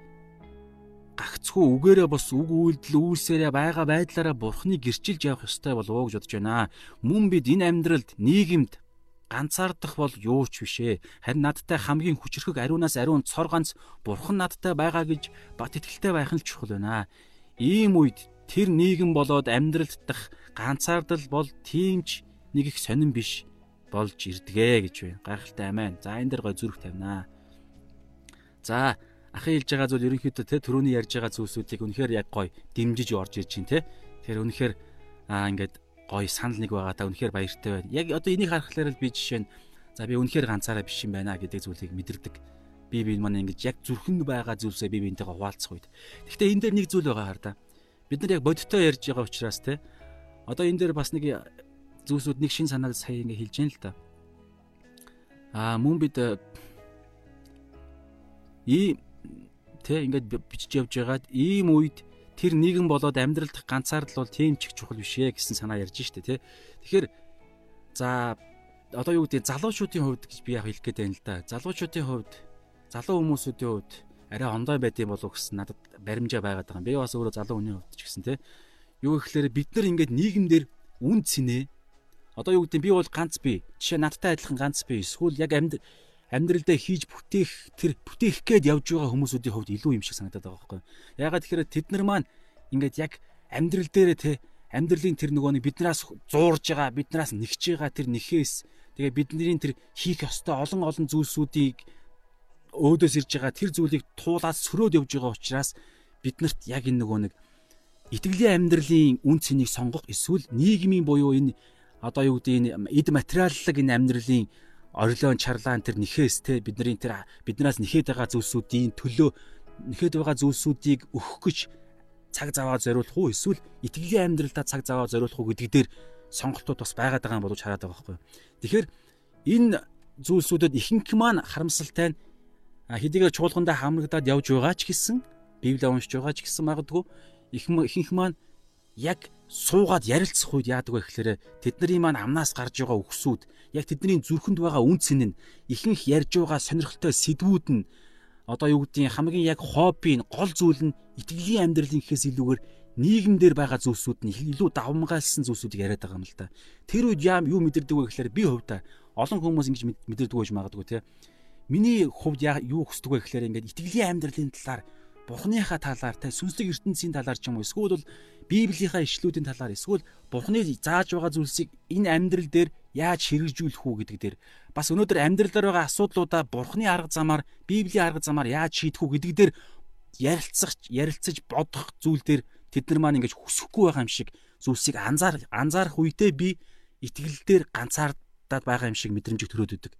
гагцхүү үгээрээ бос үг үйлдэл үйлсээрээ байгаа байдлаараа бурхныг гэрчилж явах ёстой болов уу гэж бодож байна. Мөн бид энэ амьдралд нийгэмд ганцаардах бол юу ч бишээ. Харин надтай хамгийн хүчрхэг ариунаас ариун цор ганц бурхан надтай байгаа гэж бат итгэлтэй байх нь чухал байна. Ийм үед тэр нийгэм болоод амьдралд дах ганцаардал бол тиймч нэг их сонирн биш болж ирдгээ гэж байна. Гайхалтай амин. За энэ дэр гой зүрх тавина. За ахын хэлж байгаа зүйл ерөнхийдөө те төрөний ярьж байгаа зүйлсүүдийг үнэхээр яг гой дэмжиж орж ирж байна те. Тэгэхээр үнэхээр аа ингээд гоё санал нэг байгаа та үнэхээр баяртай байна. Яг одоо энийг харахаар л би жишээ нь за би үнэхээр ганцаараа биш юм байна гэдэг зүйлийг мэдэрдэг. Би би маань ингэж яг зүрхэнд байгаа зүйлсээ би биентэйгээ хуваалцах үед. Гэхдээ энэ дээр нэг зүйл байгаа хар да. Бид нар яг бодиттой ярьж байгаа учраас те. Одоо энэ дээр бас нэг зүйлсүүд нэг шин санаа сая ингэ хэлж яана л да. Аа мөн бид ийм те ингээд бичиж явж байгаад ийм үед тэр нийгэм болоод амьдралд ганцаардл бол тийм ч их чухал биш ээ гэсэн санаа ярьж штэ тий. Тэгэхээр за одоо юу гэдэг залуучуудын хувьд гэж би яг хэлэх гээд байна л да. Залуучуудын хувьд залуу хүмүүсүүдийн хувьд арай ондой байдсан болов гэсэн надад баримжаа байгаад байгаа юм. Би бас өөрөө залуу хүний хувьд ч гэсэн тий. Юу гэхээр бид нар ингээд нийгэмдэр үн цэнэ одоо юу гэдэг би бол ганц би. Жишээ надтай адилхан ганц би. Эсвэл яг амьд амьдралдаа хийж бүтээх тэр бүтээх гээд явж байгаа хүмүүсүүдийн хувьд илүү юм шиг санагдаад байгаа байхгүй. Ягаад тэгэхээр тэд нар маань ингээд яг амьдрал дээрээ те амьдралын тэр нөгөө нэг биднээс зуурж байгаа биднээс нэгж байгаа тэр нэхээс тэгээ бидний тэр хийх ёстой олон олон зүйлсүүдийг өөдөөс ирж байгаа тэр зүйлийг туулаад сөрөөд явж байгаа учраас биднэрт яг энэ нөгөө нэг итгэлийн амьдралын үн цэнийг сонгох эсвэл нийгмийн буюу энэ одоо юу гэдэг энэ эд материаллаг энэ амьдралын орилон чарлаан тэр нэхээс те бидний тэр биднээс нэхэд байгаа зүйлсүүдийн төлөө нэхэд байгаа зүйлсүүдийг өгөх гэж цаг заваа зориулах уу эсвэл итгэлийн амьдралдаа цаг заваа зориулах уу гэдэг дээр сонголтууд бас байгаад байгаа боловч хараад байгаа байхгүй. Тэгэхээр энэ зүйлсүүдэд ихэнх маань харамсалтай нь хэдийгээр чуулгандаа хамрагдаад явж байгаа ч гэсэн Библийг уншиж байгаа ч гэсэн магадгүй ихэнх маань яг суугаад ярилцах үед яадаг вэ гэхээр тэдний маань амнаас гарч байгаа өгсүүд яг тэдний зүрхэнд байгаа үнцэн нь ихэнх ярьж байгаа сонирхолтой сэдвүүд нь одоо юу гэдгийг хамгийн яг хобби нь гол зүйл нь итгэлийн амьдралын гэхээс илүүгээр нийгэмдэр байгаа зүйлсүүд нь илүү давмгаалсан зүйлсүүдийг яриад байгаа юм л да. Тэр үед яам юу мэдэрдэг вэ гэхээр би хувьдаа олон хүмүүс ингэж мэдэрдэг байж магадгүй те. Миний хувьд юу хүсдэг вэ гэхээр ингээд итгэлийн амьдралын талаар Бурхныхаа талаар те сүнслэг ертөнцийн талаар ч юм уу эсвэл бол Библийнхаа ишлүүдийн талаар эсвэл Бурхны зааж байгаа зүйлсийг энэ амьдрал дээр яаж хэрэгжүүлэх үү гэдэг дээр бас өнөөдөр амьдралаар байгаа асуудлуудаа Бурхны арга замаар Библийн арга замаар яаж шийдэх үү гэдэг дээр ярилцах ярилцаж бодох зүйл дээр тэд нар маань ингэж хүсэхгүй байгаа юм шиг зүйлсийг анзаар анзаарах үедээ би итгэл дээр ганцаардаад байгаа юм шиг мэдрэмж төрөөд өгдөг.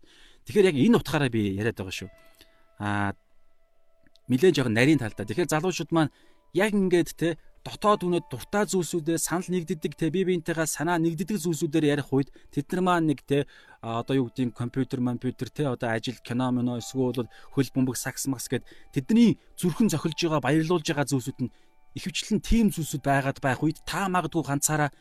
Тэгэхээр яг энэ утгаараа би яриад байгаа шүү. Аа нэлээд жоохон нарийн талдаа. Тэгэхээр залуучууд маань яг ингээд те дотоод үнэд дуртай зүйлсүүдээ санал нэгддэг те бие биентэйгээ санаа нэгддэг зүйлсүүдээр ярих үед тэд нар маань нэг те одоо юу гэдгийг компьютер компьютер те одоо ажил кино моно эсвэл хөл бөмбөг сакс макс гэд тэдний зүрхэн зохилж байгаа баярлуулж байгаа зүйлсүүд нь ихэвчлэн тийм зүйлсүүд байгаад байх үед та магадгүй ганцаараа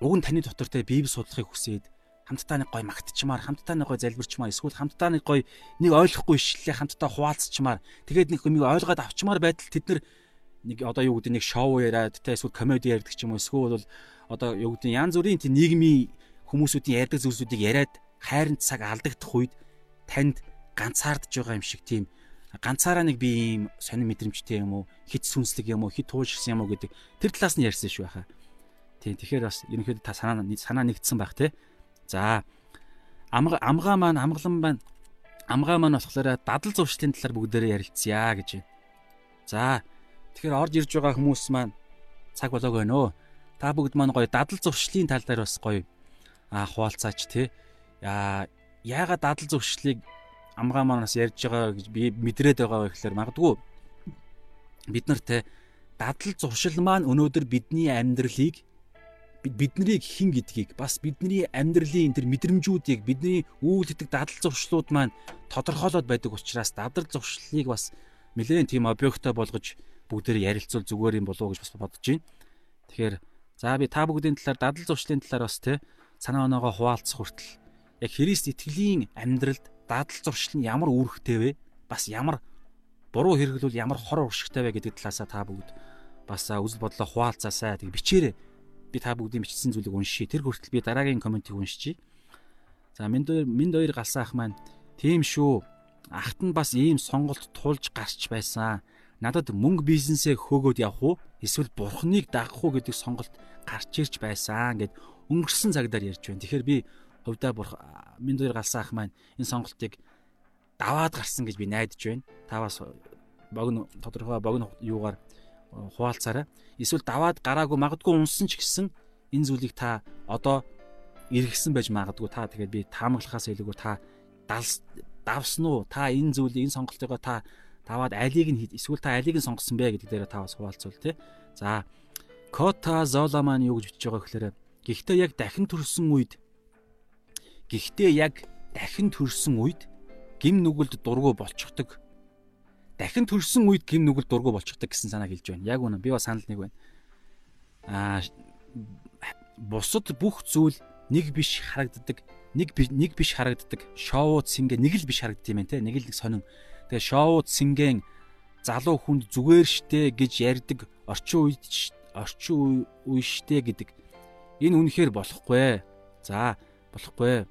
уг нь таны дотор те библи судлахыг хүсээд хамтдаа нэг гой магтчмаар хамтдаа нэг гой залбирчмаар эсвэл хамтдаа нэг гой нэг ойлгохгүй ишлээ хамтдаа хуваалцчмаар тэгээд нэг юм ойлгоод авчмаар байтал тэд нэг одоо юу гэдэг нэг шоу яриад тэ эсвэл комеди ярьдаг ч юм уу эсвэл одоо юу гэдэг янз бүрийн тийм нийгмийн хүмүүсүүдийн ярьдаг зүйлсүүдийг яриад хайрын цаг алдагдах үед танд ганцаардж байгаа юм шиг тийм ганцаараа нэг би ийм сонир мэдрэмжтэй юм уу хит сүнслэг юм уу хит туушгсан юм уу гэдэг тэр талаас нь ярьсан шүү байхаа. Тийм тэгэхээр бас ерөнхийдөө та санаа санаа нэгдсэн байх те. За амга амгаа маань амглан байна. Амгаа маань болохоор дадал зуршлын талаар бүгдээрээ ярилцъя гэж байна. За тэгэхээр орж ирж байгаа хүмүүс маань цаг болоог байна өө. Та бүгд маань гоё дадал зуршлын тал дээр бас гоё а хуваалцаач те. Аа яагаад дадал зуршлыг амгаа маань бас ярьж байгаа гэж би мэдрээд байгаа вэ гэхээр магадгүй бид нар те дадал зуршил маань өнөөдөр бидний амьдралыг биднийг хэн гэдгийг бас бидний амьдралын тэр мэдрэмжүүдийг бидний үйл идэг дадал зуршлууд маань тодорхойлоод байдаг учраас дадал зуршлыг бас нэлээд тийм объектоо болгож бүгдээр ярилцвал зүгээр юм болов уу гэж бас бодож байна. Тэгэхээр за би та бүгдийн талаар дадал зуршлын талаар бас те санаа оноогоо хуваалцах хүртэл яг Христ итгэлийн амьдралд дадал зуршил нь ямар үүрэгтэй вэ? Бас ямар буруу хэрэглүүл ямар хор уршигтай вэ гэдэг талаасаа та бүгд бас үзэл бодлоо хуваалцаасаа тэг бичээрэй би та бүгдийн бичсэн зүйлийг уншия. Тэр хүртэл би дараагийн комментиг уншичи. За минь хоёр минь хоёр галсан ах маань тийм шүү. Ахт нь бас ийм сонголт тулж гарч байсан. Надад мөнгө бизнесээ хөөгөөд явах уу? Эсвэл бурхныг дагах уу гэдэг сонголт гарч ирж байсан гэд өнгөрсөн цагдаар ярьж байна. Тэгэхээр би хувьдаа бурх минь хоёр галсан ах маань энэ сонголтыг даваад гарсан гэж би найдаж байна. Та бас богино тодорхой богино юугаар хуваалцаарай. Эсвэл даваад гараагүй магадгүй унсан ч гэсэн энэ зүйлийг та одоо эргэсэн байж магадгүй та тэгээд би таамаглахаас илүүгээр та давсан уу? Та энэ зүйлийг энэ сонголтойгоо та даваад алийг нь эсвэл та алийг нь сонгосон бэ гэдэг дээр та бас хуваалцвал тий. За Кота Зола маань юу гэж бичиж байгаа гэхээр гэхдээ яг дахин төрсөн үед гэхдээ яг дахин төрсөн үед гим нүгэлд дургу болчихдог дахин төрсөн үед гим нүгэл дургу болчихдаг гэсэн санааг хэлж байна. Яг үнэ би бас санал нэг байна. Аа бусад бүх зүйл нэг биш харагддаг. Нэг нэг биш харагддаг. Шоууд сингэ нэг л биш харагддаг юм те. Нэг л нэг сонин. Тэгээ шоууд сингэн залуу хүнд зүгээр штэ гэж ярьдаг орчин үед орчин үе штэ гэдэг. Энэ үнэхээр болохгүй. За болохгүй.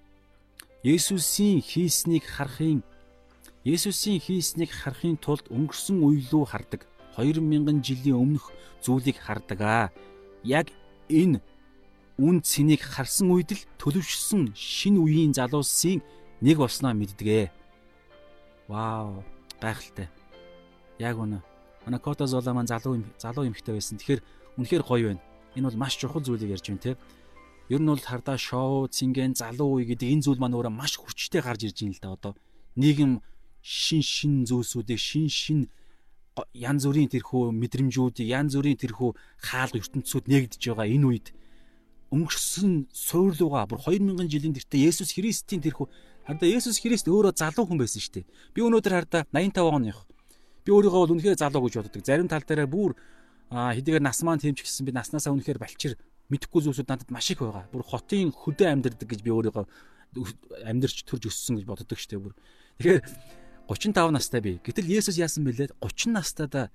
Есүсийн хийснийг харахын Есүсийн хийснийг харахын тулд өнгөрсөн үе рүү хардаг. 2000 жилийн өмнөх зүйлийг хардаг аа. Яг энэ үн цэнийг харсан үед л төлөвшсөн шинэ үеийн залуусын нэг болсноо мэддэгэ. Вау, гайхалтай. Яг үнэ. Манай Кота Зола маань залуу залуу эмэгтэй байсан. Тэгэхээр үнэхээр гоё байна. Энэ бол маш чухал зүйлийг ярьж байна те. Ер нь бол хардаа шоу, цингэн, залуу үе гэдэг энэ зүйл маань өөрөө маш хүчтэй гарч ирж байна л да одоо. Нийгэм шин шин зүйлсүүдийг шин шин янз бүрийн тэрхүү мэдрэмжүүдийг янз бүрийн тэрхүү хаалга ертөнцүүд нэгдэж байгаа энэ үед өнгөрсөн суйрлууга бүр 2000 жилийн тэртээ Есүс Христийн тэрхүү хардаа Есүс Христ өөрөө залуу хүн байсан шүү дээ. Би өнөөдөр хардаа 85 оных. Би өөрийгөө бол үнэхээр залуу гэж боддог. Зарим тал дээрээ бүр хэдийгээр нас маань тэмч гисэн би наснаасаа үнэхээр балчир мэдхгүй зүйлсүүд надад маш их байгаа. Бүр хотын хөдөө амьдардаг гэж би өөрийгөө амьдарч төрж өссөн гэж боддог штеп бүр. Тэгэхээр 35 настай би. Гэтэл Есүс яасан бэлээ? 30 настайдаа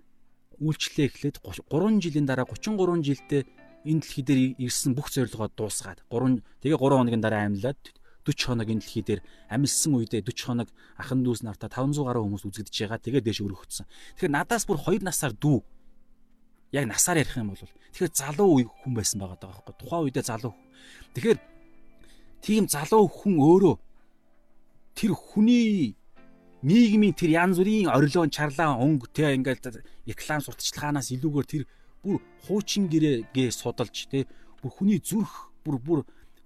үйлчлээ эхлээд 3 жилийн дараа 33 жилдээ энэ дэлхий дээр ирсэн бүх зорилгоо дуусгаад 3 тэгээ 3 хоногийн дараа амьлаад 40 хоног энэ дэлхий дээр амьдсан үедээ 40 хоног ахан дүүс нартаа 500 гаруй хүмүүс үзэгдэж байгаа. Тэгээ дээш өргөгдсөн. Тэгэхээр надаас бүр 2 насаар дүү яг насаар ярих юм бол тэгэхээр залуу хүн байсан байгаа даа байхгүй тухайн үедээ залуу тэгэхээр тийм залуу хүн өөрөө тэр хүний нийгмийн тэр янз бүрийн орилон чарлаа өнгө тэ ингээл реклам сурталчилгаанаас илүүгээр тэр бүр хуучин гэрээгээ судалж тэ бүр хүний зүрх бүр бүр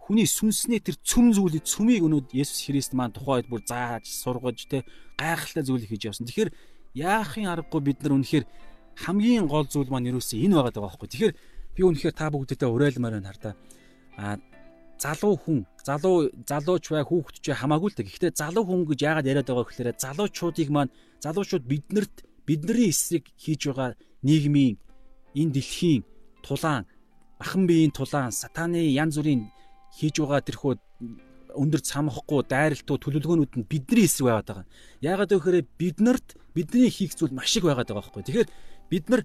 хүний сүнснээ тэр цөм зүйлийг цөмийг өнөөд Есүс Христ маань тухайд бүр зааж сургаж тэ гайхалтай зүйлийг хийж явсан. Тэгэхээр яахын аргагүй бид нар үнэхээр хамгийн гол зүйл маань юусэн энэ байгаа даа байхгүй. Тэгэхээр би үнэхээр та бүгдээтэй уриалмаар байна хардаа. А залуу хүн, залуу залууч бай, хүүхэд ч хамаагүй л дээ. Гэхдээ залуу хүн гэж яагаад яриад байгаа гэхээр залуучуудыг маань залуучууд биднэрт бидний эсрэг хийж байгаа нийгмийн энэ дэлхийн тулаан, ахан биеийн тулаан, сатаны янз бүрийн хийж байгаа тэрхүү өндөр цамхахгүй дайралтуу төлөвлөгөөнүүд нь бидний эсрэг байгаад байгаа. Яагаад гэвэл биднэрт бидний хийх зүйл маш их байгаад байгаа байхгүй. Тэгэхээр бид нар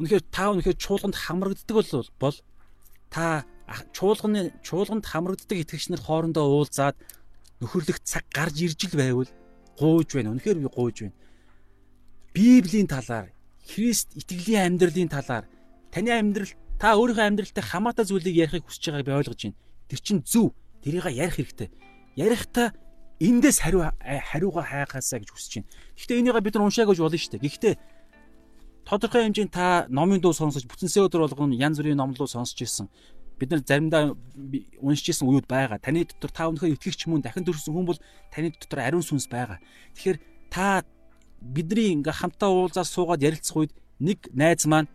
үнэхээр та үнэхээр чуулганд хамрагддаг бол та чуулганы чуулганд хамрагддаг итгэгч нар хоорондоо уулзаад нөхөрлөх цаг гарч ирж л байвал гуйж байна. Үнэхээр би гуйж байна. Библийн талаар, Христ итгэлийн амьдралын талаар таны амьдрал та өөрийнхөө амьдралтай хамаатай зүйлийг ярихыг хүсэж байгааг би ойлгож байна. Тэр чинь зөв. Тэрийг ярих хэрэгтэй. Ярихдаа эндээс хариу хариугаа хайгаасаа гэж хүсэж байна. Гэхдээ энийг бид нар уншаагүй болно шүү дээ. Гэхдээ тодорхой хэмжээнд та номын дуу сонсож бүтэнсээ өдөр болгоно янз бүрийн номлоо сонсож ирсэн. Бид нар заримдаа уншиж ирсэн үеуд байгаа. Таны дотор та өнөхөр итгэгч мөн дахин төрсөн хүн бол таны дотор ариун сүнс байгаа. Тэгэхээр та бидний ингээ хамтаа уулзаад суугаад ярилцах үед нэг найз маань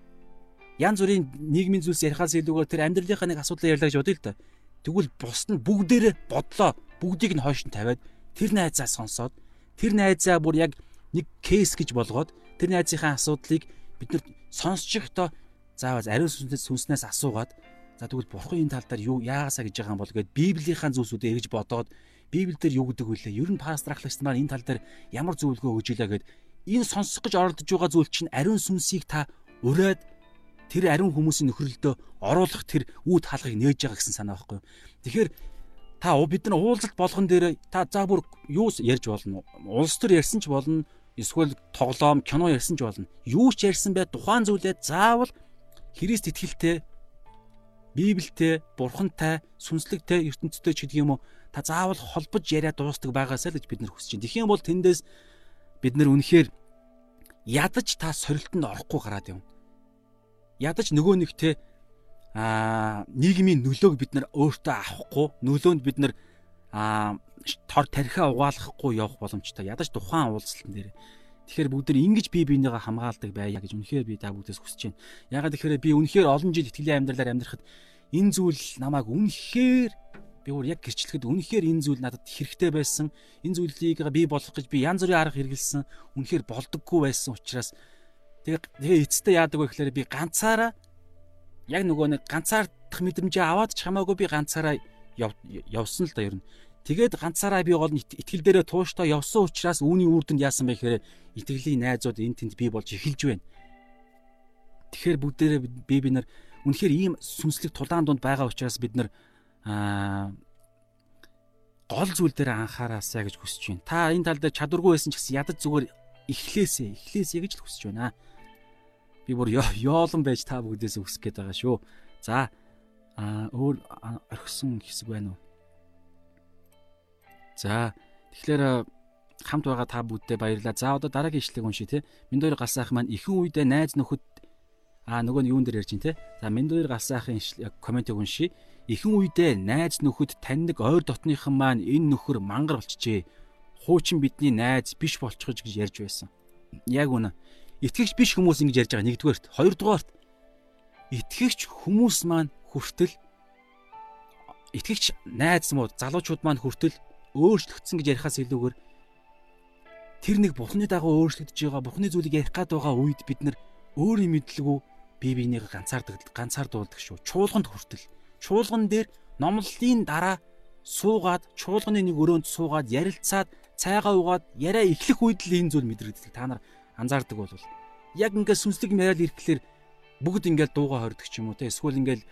янз бүрийн нийгмийн зүйлс ярихаас илүүгээр тэр амьдралынхаа нэг асуудлаа ярьлаа гэж бодъё л да. Тэгвэл бус нь бүгдээрээ бодлоо бүгдийг нь хойш нь тавиад тэр найзаа сонсоод тэр найзаа бүр яг нэг кейс гэж болгоод тэр найзынхаа асуудлыг бид нар сонсчихдоо заавал ариун сүнснээс асуугаад за тэгвэл бурхан энэ тал дээр юу яагаасаа гэж байгаа юм бол гэд библийнхаа зүйлсүүдээ эргэж бодоод библиэлд юу гэдэг вүлээ ер нь пастор ахлагч нар энэ тал дээр ямар зөвлөгөө өгж илаа гэд энэ сонсох гэж оролдож байгаа зүйл чинь ариун сүнсийг та ураад тэр ариун хүмүүсийн нөхрөлдөө оруулах тэр үүд хаалгыг нээж байгаа гэсэн санаа байхгүй. Тэгэхээр та бид нар уулзалт болгон дээр та за бүр юу ярьж болно. Улс төр ярьсан ч болно эсвэл тоглоом, кино ярьсан ч болно. Юу ч ярьсан бай тухайн зүйлээ заавал Христ итгэлтэй Библиэтэй, Бурхантай, сүнслэгтэй ертөнцтэй ч гэдэг юм уу та заавал холбож яриа дуустдаг байгаасаа л гэж бид нар хүсэж байна. Тэгхийн бол тэндээс бид нар үнэхээр ядаж та сорилтонд орохгүй гараад юм. Ядаж нөгөө нэг те а нийгмийн нөлөөг бид нар өөртөө авахгүй, нөлөөнд бид нар а тор тархиа угаалгахгүй явах боломжтой. Ядаж тухайн уулзалтан дээр. Тэгэхээр бүгд нэг ингэж бие биенийгээ хамгаалдаг байя гэж үнэхээр би та бүгдээс хүсэж байна. Ягаад тэгэхээр би үнэхээр олон жил итгэлийн амьдралаар амьдрахад энэ зүйл намайг үнэхээр би өөр яг гэрчлэхэд үнэхээр энэ зүйл надад хэрэгтэй байсан. Энэ зүйлийг би болох гэж би янз бүрийн арга хэрэгэлсэн. Үнэхээр болдоггүй байсан учраас тэгээ тэгээ эцэстээ яадаг вэ гэхээр би ганцаараа яг нөгөө нэг ганцаардах мэдрэмжээ аваад ч хамаагүй би ганцаараа явсан л да ер нь. Тэгээд ганцаараа би гол итгэл дээрээ тууштай явсан учраас үүний үр дүнд яасан бэ гэхээр итгэлийн найзууд энэ тэнд бий болж эхэлж байна. Тэгэхээр бүгдээрээ би би нар үнэхээр ийм сүнслэг тулаан донд байгаа учраас бид нар аа гол зүйл дээр анхаараасаа гэж хүсэж байна. Та энэ тал дээр чадваргүй байсан ч гэсэн ядаж зүгээр эхлээсээ эхлээсээ гэж л хүсэж байна. Би бүр ёолон байж та бүгдээс өсөх гээд байгаа шүү. За аа өөр орхисон хэсэг байна уу? За тэгэхээр хамт байгаа та бүддээ баярлалаа. За одоо дараагийн ишлэгийг уншия те. Минь хоёр галсаах маань ихэн үедээ найз нөхөд аа нөгөө нь юун дээр ярьж байна те. За минь хоёр галсаахын комментиг уншия. Ихэн үедээ найз нөхөд таньдаг ойр дотныхан маань энэ нөхөр мангар болчихжээ. Хуучин бидний найз биш болчихож гэж ярьж байсан. Яг үнэ. Итгэгч биш хүмүүс ингэж ярьж байгаа нэгдүгээрт, хоёрдугаарт итгэгч хүмүүс маань хүртэл итгэгч найз муу залуучууд маань хүртэл өөрчлөгдсөн гэж ярихаас илүүгээр тэр нэг бурхны дагуу өөрчлөгдөж байгаа бурхны зүйлийг ярих гад байгаа үед бид нар өөрийн мэдлэгүү бие биенийг ганцаардаг ганцаардуулдаг шүү. Чуулганд хүртэл. Чуулган дээр номлолын дараа суугаад чуулганы нэг өрөөнд суугаад ярилцаад цайгаа угаад яриа эхлэх үед л энэ зүйл мэдрэгддэг. Та нар анзаардаг бол яг ингээд сүнслэг яриад ирэхлээр бүгд ингээд дууга хордог ч юм уу те эсвэл ингээд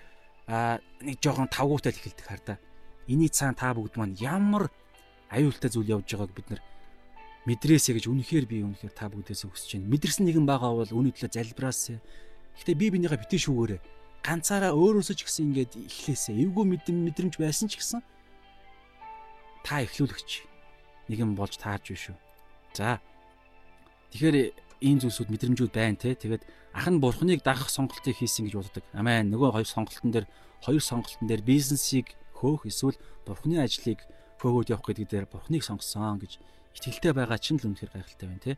а нэг жоохон тавгуутай л эхэлдэг хар та. Эний цаана та бүгд маань ямар аюултай зүйл явж байгааг бид нар мэдрээсэ гэж үнэхээр би үнэхээр та бүгдээс өсөж байна. Мэдэрсэн нэгэн байгаа бол үүний төлөө залбираасаа. Гэхдээ би бинийхээ битэн шүүгээрээ ганцаараа өөрөөсөө ч гэсэн ингээд эхлээсэ. Эвгүй мэдэм мэдрэмж байсан ч гэсэн та эхлүүлэгч нэгэн болж таарж биш үү. За. Тэгэхээр ийм зүйлсүүд мэдрэмжүүд байна те. Тэгээд ах нь бурхныг дагах сонголтыг хийсэн гэж боддог. Амен. Нөгөө хоёр сонголтон дээр хоёр сонголтон дээр бизнесийг хөөх эсвэл бурхны ажлыг хөөгөөд явах гэдэг дээр бурхныг сонгосон гэж итгэлтэй байгаа чинь л үнэхээр гайхалтай байна те.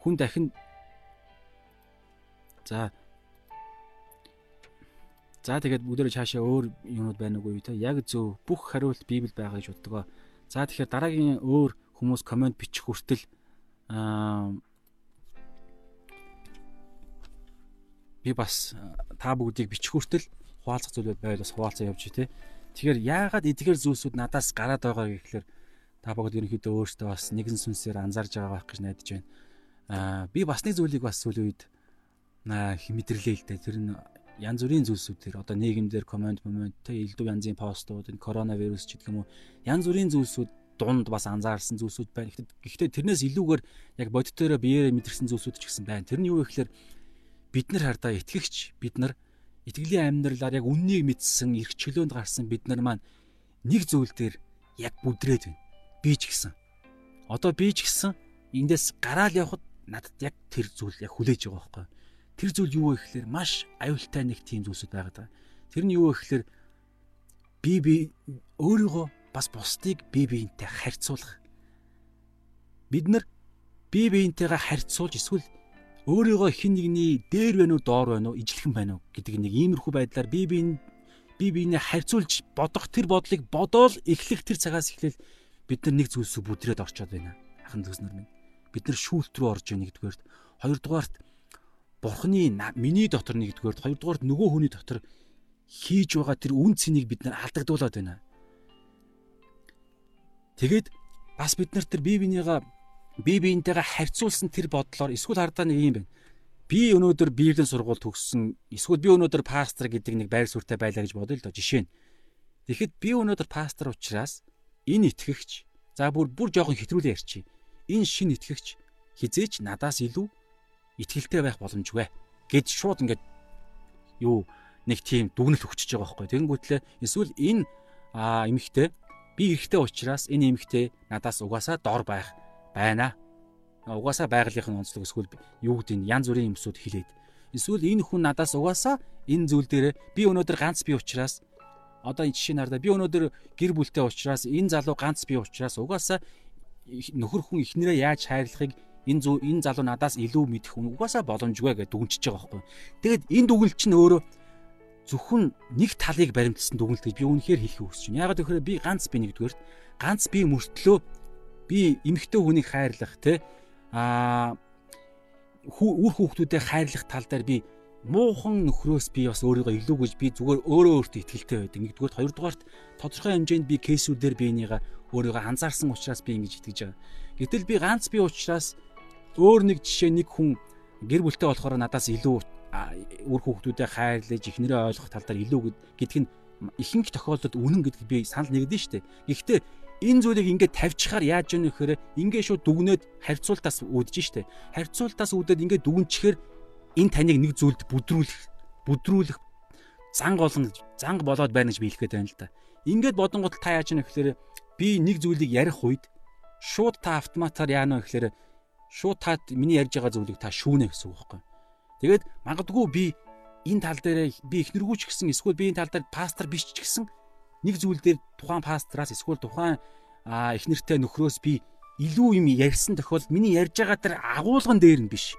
Хүн дахин За За тэгээд бүгдөө цаашаа өөр юмуд байна уу те. Яг зөв бүх хариулт Библи байгаа гэж боддгоо. За тэгэхээр дараагийн өөр хүмүүс комент бичих хүртэл аа би бас та бүгдийг бичих хүртэл хуваалцах зүйлүүд байвал бас хуваалцаа явж тий. Тэгэхээр яагаад эдгээр зүйлсүүд надаас гараад байгаа гэхэлэр та бүгд ерөнхийдөө өөртөө бас нэгэн сүнсээр анзаарж байгаа байх гэж найдаж байна. Аа би бас нэг зүйлийг бас сүүлийн үед мэдэрлээ л дээ. Тэр нь янз бүрийн зүйлсүүд тэр одоо нийгэмдэр комент момент те элдв янзын постууд энэ коронавирус ч гэх юм уу янз бүрийн зүйлсүүд дунд бас анзаарсан зүйлсүүд байна. Гэхдээ тэрнээс илүүгээр яг бодитоороо биеэрээ мэдэрсэн зүйлсүүд ч гэсэн байна. Тэр нь юу вэ гэхээр бид нар хардаа итгэгч бид нар итгэлийн амьдралаар яг үннийг мэдсэн эрх чөлөөнд гарсан бид нар маань нэг зүйл дээр яг бүдрээд байна би ч гэсэн. Одоо би ч гэсэн эндээс гараал явхад надад яг тэр зүйл яг хүлээж байгаа байхгүй. Тэр зүйл юу вэ гэхээр маш аюултай нэг тийм зүйлсүүд байгаа даа. Тэр нь юу вэ гэхээр би би өөрийгөө бас бусдыг би биентэй харьцуулах. Бид нар би биентэйгээ харьцуулж эсвэл өөрийгөө хин нэгний дээр байна уу доор байна уу ижлэхэн байна уу гэдэг нэг иймэрхүү байдлаар би биен би биенээ харьцуулж бодох тэр бодлыг бодоол эхлэх тэр цагаас эхлээл бид нар нэг зүйлсүү бүдрээд орчоод байна. Ахын төснөр минь. Бид нар шүүлт рүү орж байна нэгдүгээрт. Хоёрдугаарт Бурхны миний дотор нэгдүгээрт, хоёрдугаарт нөгөө хүний дотор хийж байгаа тэр үн цэнийг бид нар алдагдуулаад байна. Тэгээд бас бид нар тэр бие бинийгаа бие биентэйгээ харьцуулсан тэр бодлоор эсвэл хардаа нэг юм байна. Би өнөөдөр биердэн сургууль төгссөн, эсвэл би өнөөдөр пастор гэдэг нэг байр суурьтай байлаа гэж бодъё л доо жишээ нь. Тэгэхэд би өнөөдөр пастор учраас энэ итгэгч за бүр бүр жоохон хэтрүүлээ ярьчих. Энэ шин итгэгч хизээч надаас илүү итгэлтэй байх боломжгүй гэд шууд ингээд юу нэг тийм дүгнэлт өгчөж байгаа байхгүй. Тэгэнгүүтлээ эсвэл энэ эмэгтэй би эрэгтэй учраас энэ эмэгтэй надаас угаасаа дор байх байна. Угаасаа байгалийнхын онцлог эсвэл юу гэдэг нь янз бүрийн юмсууд хэлээд. Эсвэл энэ хүн надаас угаасаа энэ зүйл дээр би өнөөдөр ганц би учраас одоо энэ жишээ нардаа би өнөөдөр гэр бүлтэй уучраас энэ залуу ганц би уучраас угаасаа нөхөр хүн ихнэрээ яаж хайрлахыг энэ зүү энэ залуу надаас илүү мэдэх хүн угаасаа боломжгүй гэж дүгнчихэж байгаа байхгүй. Тэгэд энэ дүгнэлт чинь өөрөө зөвхөн нэг талыг баримтсан дүгнэлт гэж би үнэхээр хэлэх хүсэж байна. Ягаад гэвэл би ганц би нэгдүгээр ганц би мөртлөө би эмэгтэй хүнийг хайрлах те а үр хүүхдүүдэд хайрлах тал дээр би муухан нөхрөөс би бас өөрийгөө илүү гэж би зүгээр өөрөө өөртөө ихтгэлтэй байдаг. Нэгдүгээр хоёрдугаарт тодорхой хэмжээнд би кейсүүдээр би энийгээ өөрийгөө анзаарсан учраас би ингэж итгэж байгаа. Гэтэл би ганц би учраас өөр нэг жишээ нэг хүн гэр бүлтэй болохоор надаас илүү үр хүүхдүүдэд хайрлаж ихнэрээ ойлгох тал дээр илүү гэдг нь ихэнх тохиолдолд үнэн гэдгийг би санал нэгдэн штэ. Гэхдээ энэ зүйлийг ингээд тавьчихаар яаж яах вэ гэхээр ингээд шууд дүгнээд харьцуултаас үүдэж штэ. Харьцуултаас үүдээд ингээд дүгнчихээр энэ таныг нэг зүйлд бүдрүүлэх бүдрүүлэх занг олон занг болоод байна гэж би хэлэх гээд байна л да. Ингээд бодонгууд та яаж яах вэ гэхээр би нэг зүйлийг ярих үед шууд та автоматар яана вэ гэхээр шууд та миний ярьж байгаа зүйлийг та шүүнэ гэсэн үг байхгүй. Тэгээд магадгүй би энэ тал дээр би ихнэргүүч гэсэн эсвэл би энэ тал дээр пастор биш ч гэсэн нэг зүйл дээр тухайн пастраас эсвэл тухайн ихнэртэй нөхрөөс би илүү юм ярьсан тохиолдолд миний ярьж байгаа тэр агуулган дээр нь биш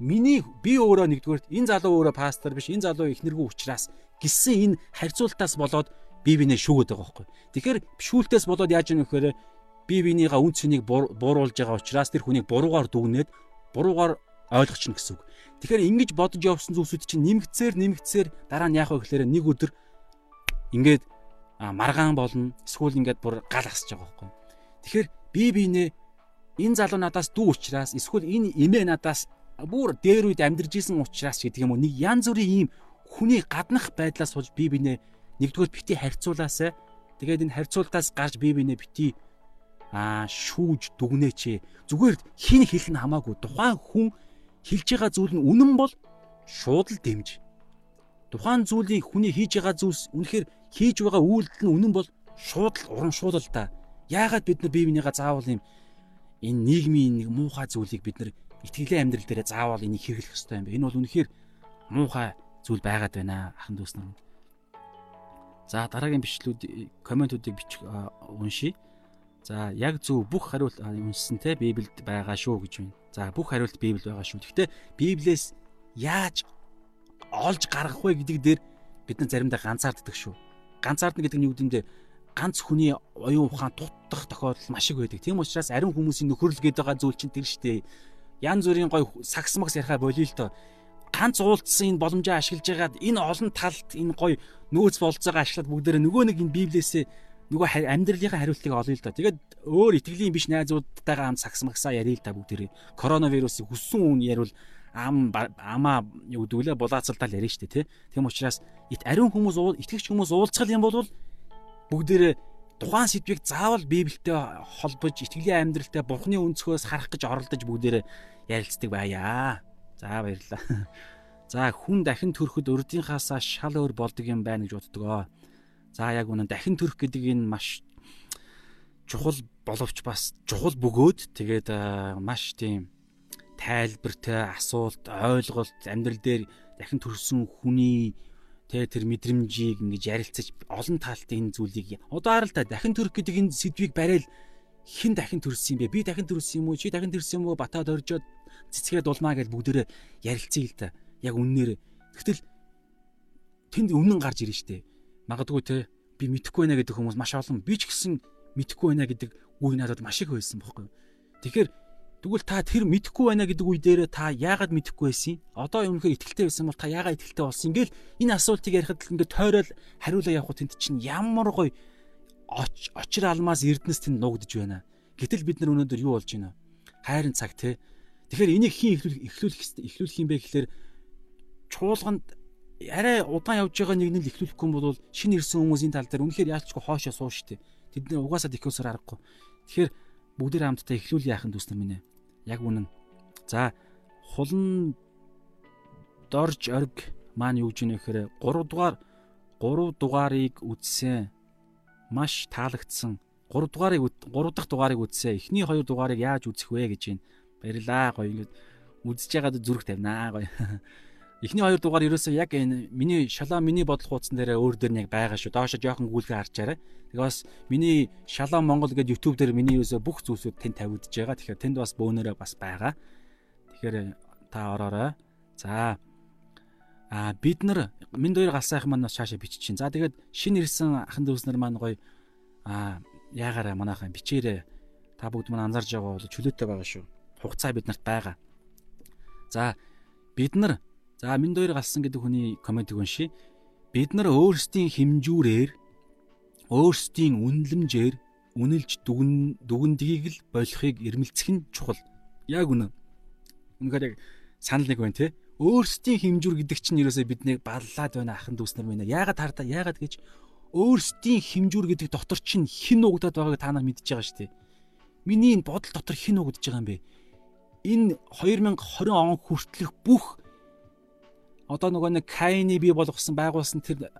миний би өөрөө нэгдүгээр энэ залуу өөрөө пастор биш энэ залуу ихнэргүй учраас гисэн энэ харьцуултаас болоод би бинээ шүүгээд байгаа байхгүй. Тэгэхээр шүүлтээс болоод яаж юм гэхээр би бинийгаа үн цэнийг бууруулж байгаа учраас тэр хүнийг буруугаар дүгнээд буруугаар ойлгочихно гэсэн үг. Тэгэхээр ингэж бодож явсан зүйлсүүд чинь нэмгцээр нэмгцээр дараа нь яах вэ гэхээр нэг өдөр ингээд маргаан болно. Эсвэл ингээд бүр гал асч байгаа байхгүй. Тэгэхээр би бинээ энэ залуу надаас дүү учраас эсвэл энэ эмээ надаас бүр дээр үед амьдарч исэн учраас гэдэг юм уу нэг янз бүрийн ийм хүний гаднах байдлаас суулж би бинээ нэгдүгээр бити харьцуулаасаа тэгээд энэ харьцуултаас гарч би бинээ бити аа шүүж дүгнээч зүгээр хин хэлэх нь хамаагүй тухайн хүн хэлж байгаа зүйл нь үнэн бол шууд л дэмж. Тухайн зүйлийг хүний хийж байгаа зүйлс үнэхээр хийж байгаа үйлдэл нь үнэн бол шууд л уран шууд л да. Яагаад бид нар бие бинийгаа заавал юм энэ нийгмийн нэг муухай зүйлийг бид нар итгэлийн амьдрал дээр заавал энийг хэрэглэх ёстой юм бэ? Энэ бол үнэхээр муухай зүйл байгаад байна ахан дүүс нар. За дараагийн бичлүүд комментуудыг бичих уншия. За яг зөв бүх хариулт уншсан те Библиэд байгаа шүү гэж байна. За бүх хариулт Библиэд байгаа шүү. Гэхдээ Библиэс яаж олж гаргах вэ гэдэг дээр бид нар заримдаа ганцаарддаг шүү. Ганцаардна гэдэг нь юу гэмдэ ганц хүний оюун ухаан тутдах тохиолдол маш их байдаг. Тийм учраас ариун хүмүүсийн нөхөрлөл гэдэг байгаа зүйл чинь тэр штэ. Ян зүрийн гой сакс макс ярихаа болио л доо. Ганц уулцсан энэ боломжоо ашиглаж байгаад энэ олон талд энэ гой нөөц болцоогоо ашиглаад бүгдээрээ нөгөө нэг энэ Библиэсээ нөгөө амьдралынхаа хариултыг олъё л да. Тэгээд өөр итгэлийн биш найзуудтайгаа хамт сагс магсаа ярил л та бүгдээрээ. Коронавирусыг хүссэн үн ярил ам амаа юу гэдүүлээ булаацалтал ярина шүү дээ тий. Тийм учраас ит ариун хүмүүс итгэгч хүмүүс уулзах юм бол бүгдээрээ тухайн сэдвийг заавал Библиэтэй холбож итгэлийн амьдралтай Бурхны өнцгөөс харах гэж оролдож бүгдээрээ ярилцдаг байя. За баярлалаа. <laughs> За хүн дахин төрөхөд урдынхаасаа шал өөр болдог юм байна гэж боддгоо. За яг үнэн дахин төрөх гэдэг энэ маш чухал боловч бас чухал бөгөөд тэгээд маш тийм тайлбартай асуулт ойлголт амьдрал дээр дахин төрсөн хүний тэ тэр мэдрэмжийг ингэж ярилцаж олон талтай энэ зүйлийг одоо харалта дахин төрөх гэдэг энэ сэдвийг барайл хэн дахин төрсөн юм бэ? Би дахин төрсөн юм уу? Чи дахин төрсөн юм уу? Батад оржоод цэцгээд улмаа гэж бүгдээрээ ярилцъя л та. Яг үннээр. Тэгтэл тэнд өмнөн гарч ирнэ штэ магадгүй те би мэдэхгүй байна гэдэг хүмүүс маш олон би ч гэсэн мэдэхгүй байна гэдэг үе надад маш их байсан бохоггүй. Тэгэхээр тэгвэл та тэр мэдэхгүй байна гэдэг үе дээр та яагаад мэдэхгүй байсан? Одоо өмнөхөр итгэлтэй байсан бол та яагаад итгэлтэй болсон? Ингээл энэ асуултыг ярихад л ингээд тойрол хариулаа явах тэнд чинь ямар гоё очир алмаас эрдэнэс тэнд нуугдж байна. Гэтэл бид нар өнөөдөр юу болж байна? Хайрын цаг те. Тэгэхээр энийг хийн эхлүүлэх эхлүүлэх юм бэ гэхээр чуулганд арай удаан явж байгаа нэг нь л ихлүүлэхгүй бол шинэ ирсэн хүмүүсийн тал дээр үнэхээр яалчгүй хоошоо суу штэ. Тэд нэр угаасаа дикосоор аргагүй. Тэгэхээр бүгдээр хамтдаа ихлүүл яахан дүүснэр минь. Яг үнэн. За хулан дорж орг маань юу гэж нэ гэхээр 3 дугаар 3 дугаарыг үзсэн. Маш таалагдсан. 3 дугаарыг 3 дахь дугаарыг үзсэн. Эхний 2 дугаарыг яаж үзэх вэ гэж байна. Баярлаа гоё ингээд үзэж байгаад зүрх тавинаа гоё. <laughs> Эхний хоёр дугаар ерөөсөө яг энэ миний шалаа миний бодол хуудсан дээр өөр дээр нэг байгаа шүү. Доошо жоохон гүйлгээ харчаарай. Тэгээ бас миний шалаа Монгол гэдэг YouTube дээр миний ерөөсөө бүх зүйлсүүд тэнд тавигдж байгаа. Тэгэхээр тэнд бас бөөнөрөө бас байгаа. Тэгэхээр та ороорой. За А бид нар минь хоёр галсайх маань бас шаашаа бичиж чинь. За тэгээд шинэ ирсэн ахын дүүснэр маань гоё а яагаараа манайхан бичээрээ та бүгд маань анзарж байгаа бол чөлөөтэй байгаа шүү. Хугацаа бид нарт байгаа. За бид нар За минь хоёр галсан гэдэг хүний комментиг уншия. Бид нар өөрсдийн хэмжүүрээр өөрсдийн үнэлэмжээр үнэлж дүгэн дүгндгийг л болохыг эрмэлцэх нь чухал. Яг үнэ. Үнэхээр яг санал нэг байна те. Өөрсдийн хэмжүүр гэдэг чинь ерөөсөө биднийг баллаад байна ахын дүүснэр байна. Яагаад хардаа яагаад гэж өөрсдийн хэмжүүр гэдэг дотор чинь хэн угдаад байгааг та нар мэдчихэж байгаа шүү дээ. Миний энэ бодол дотор хэн угдаж байгаа юм бэ? Энэ 2020 он хүртэлх бүх одоо нөгөө нэг Кайны бий болгосон байгуулсан тэр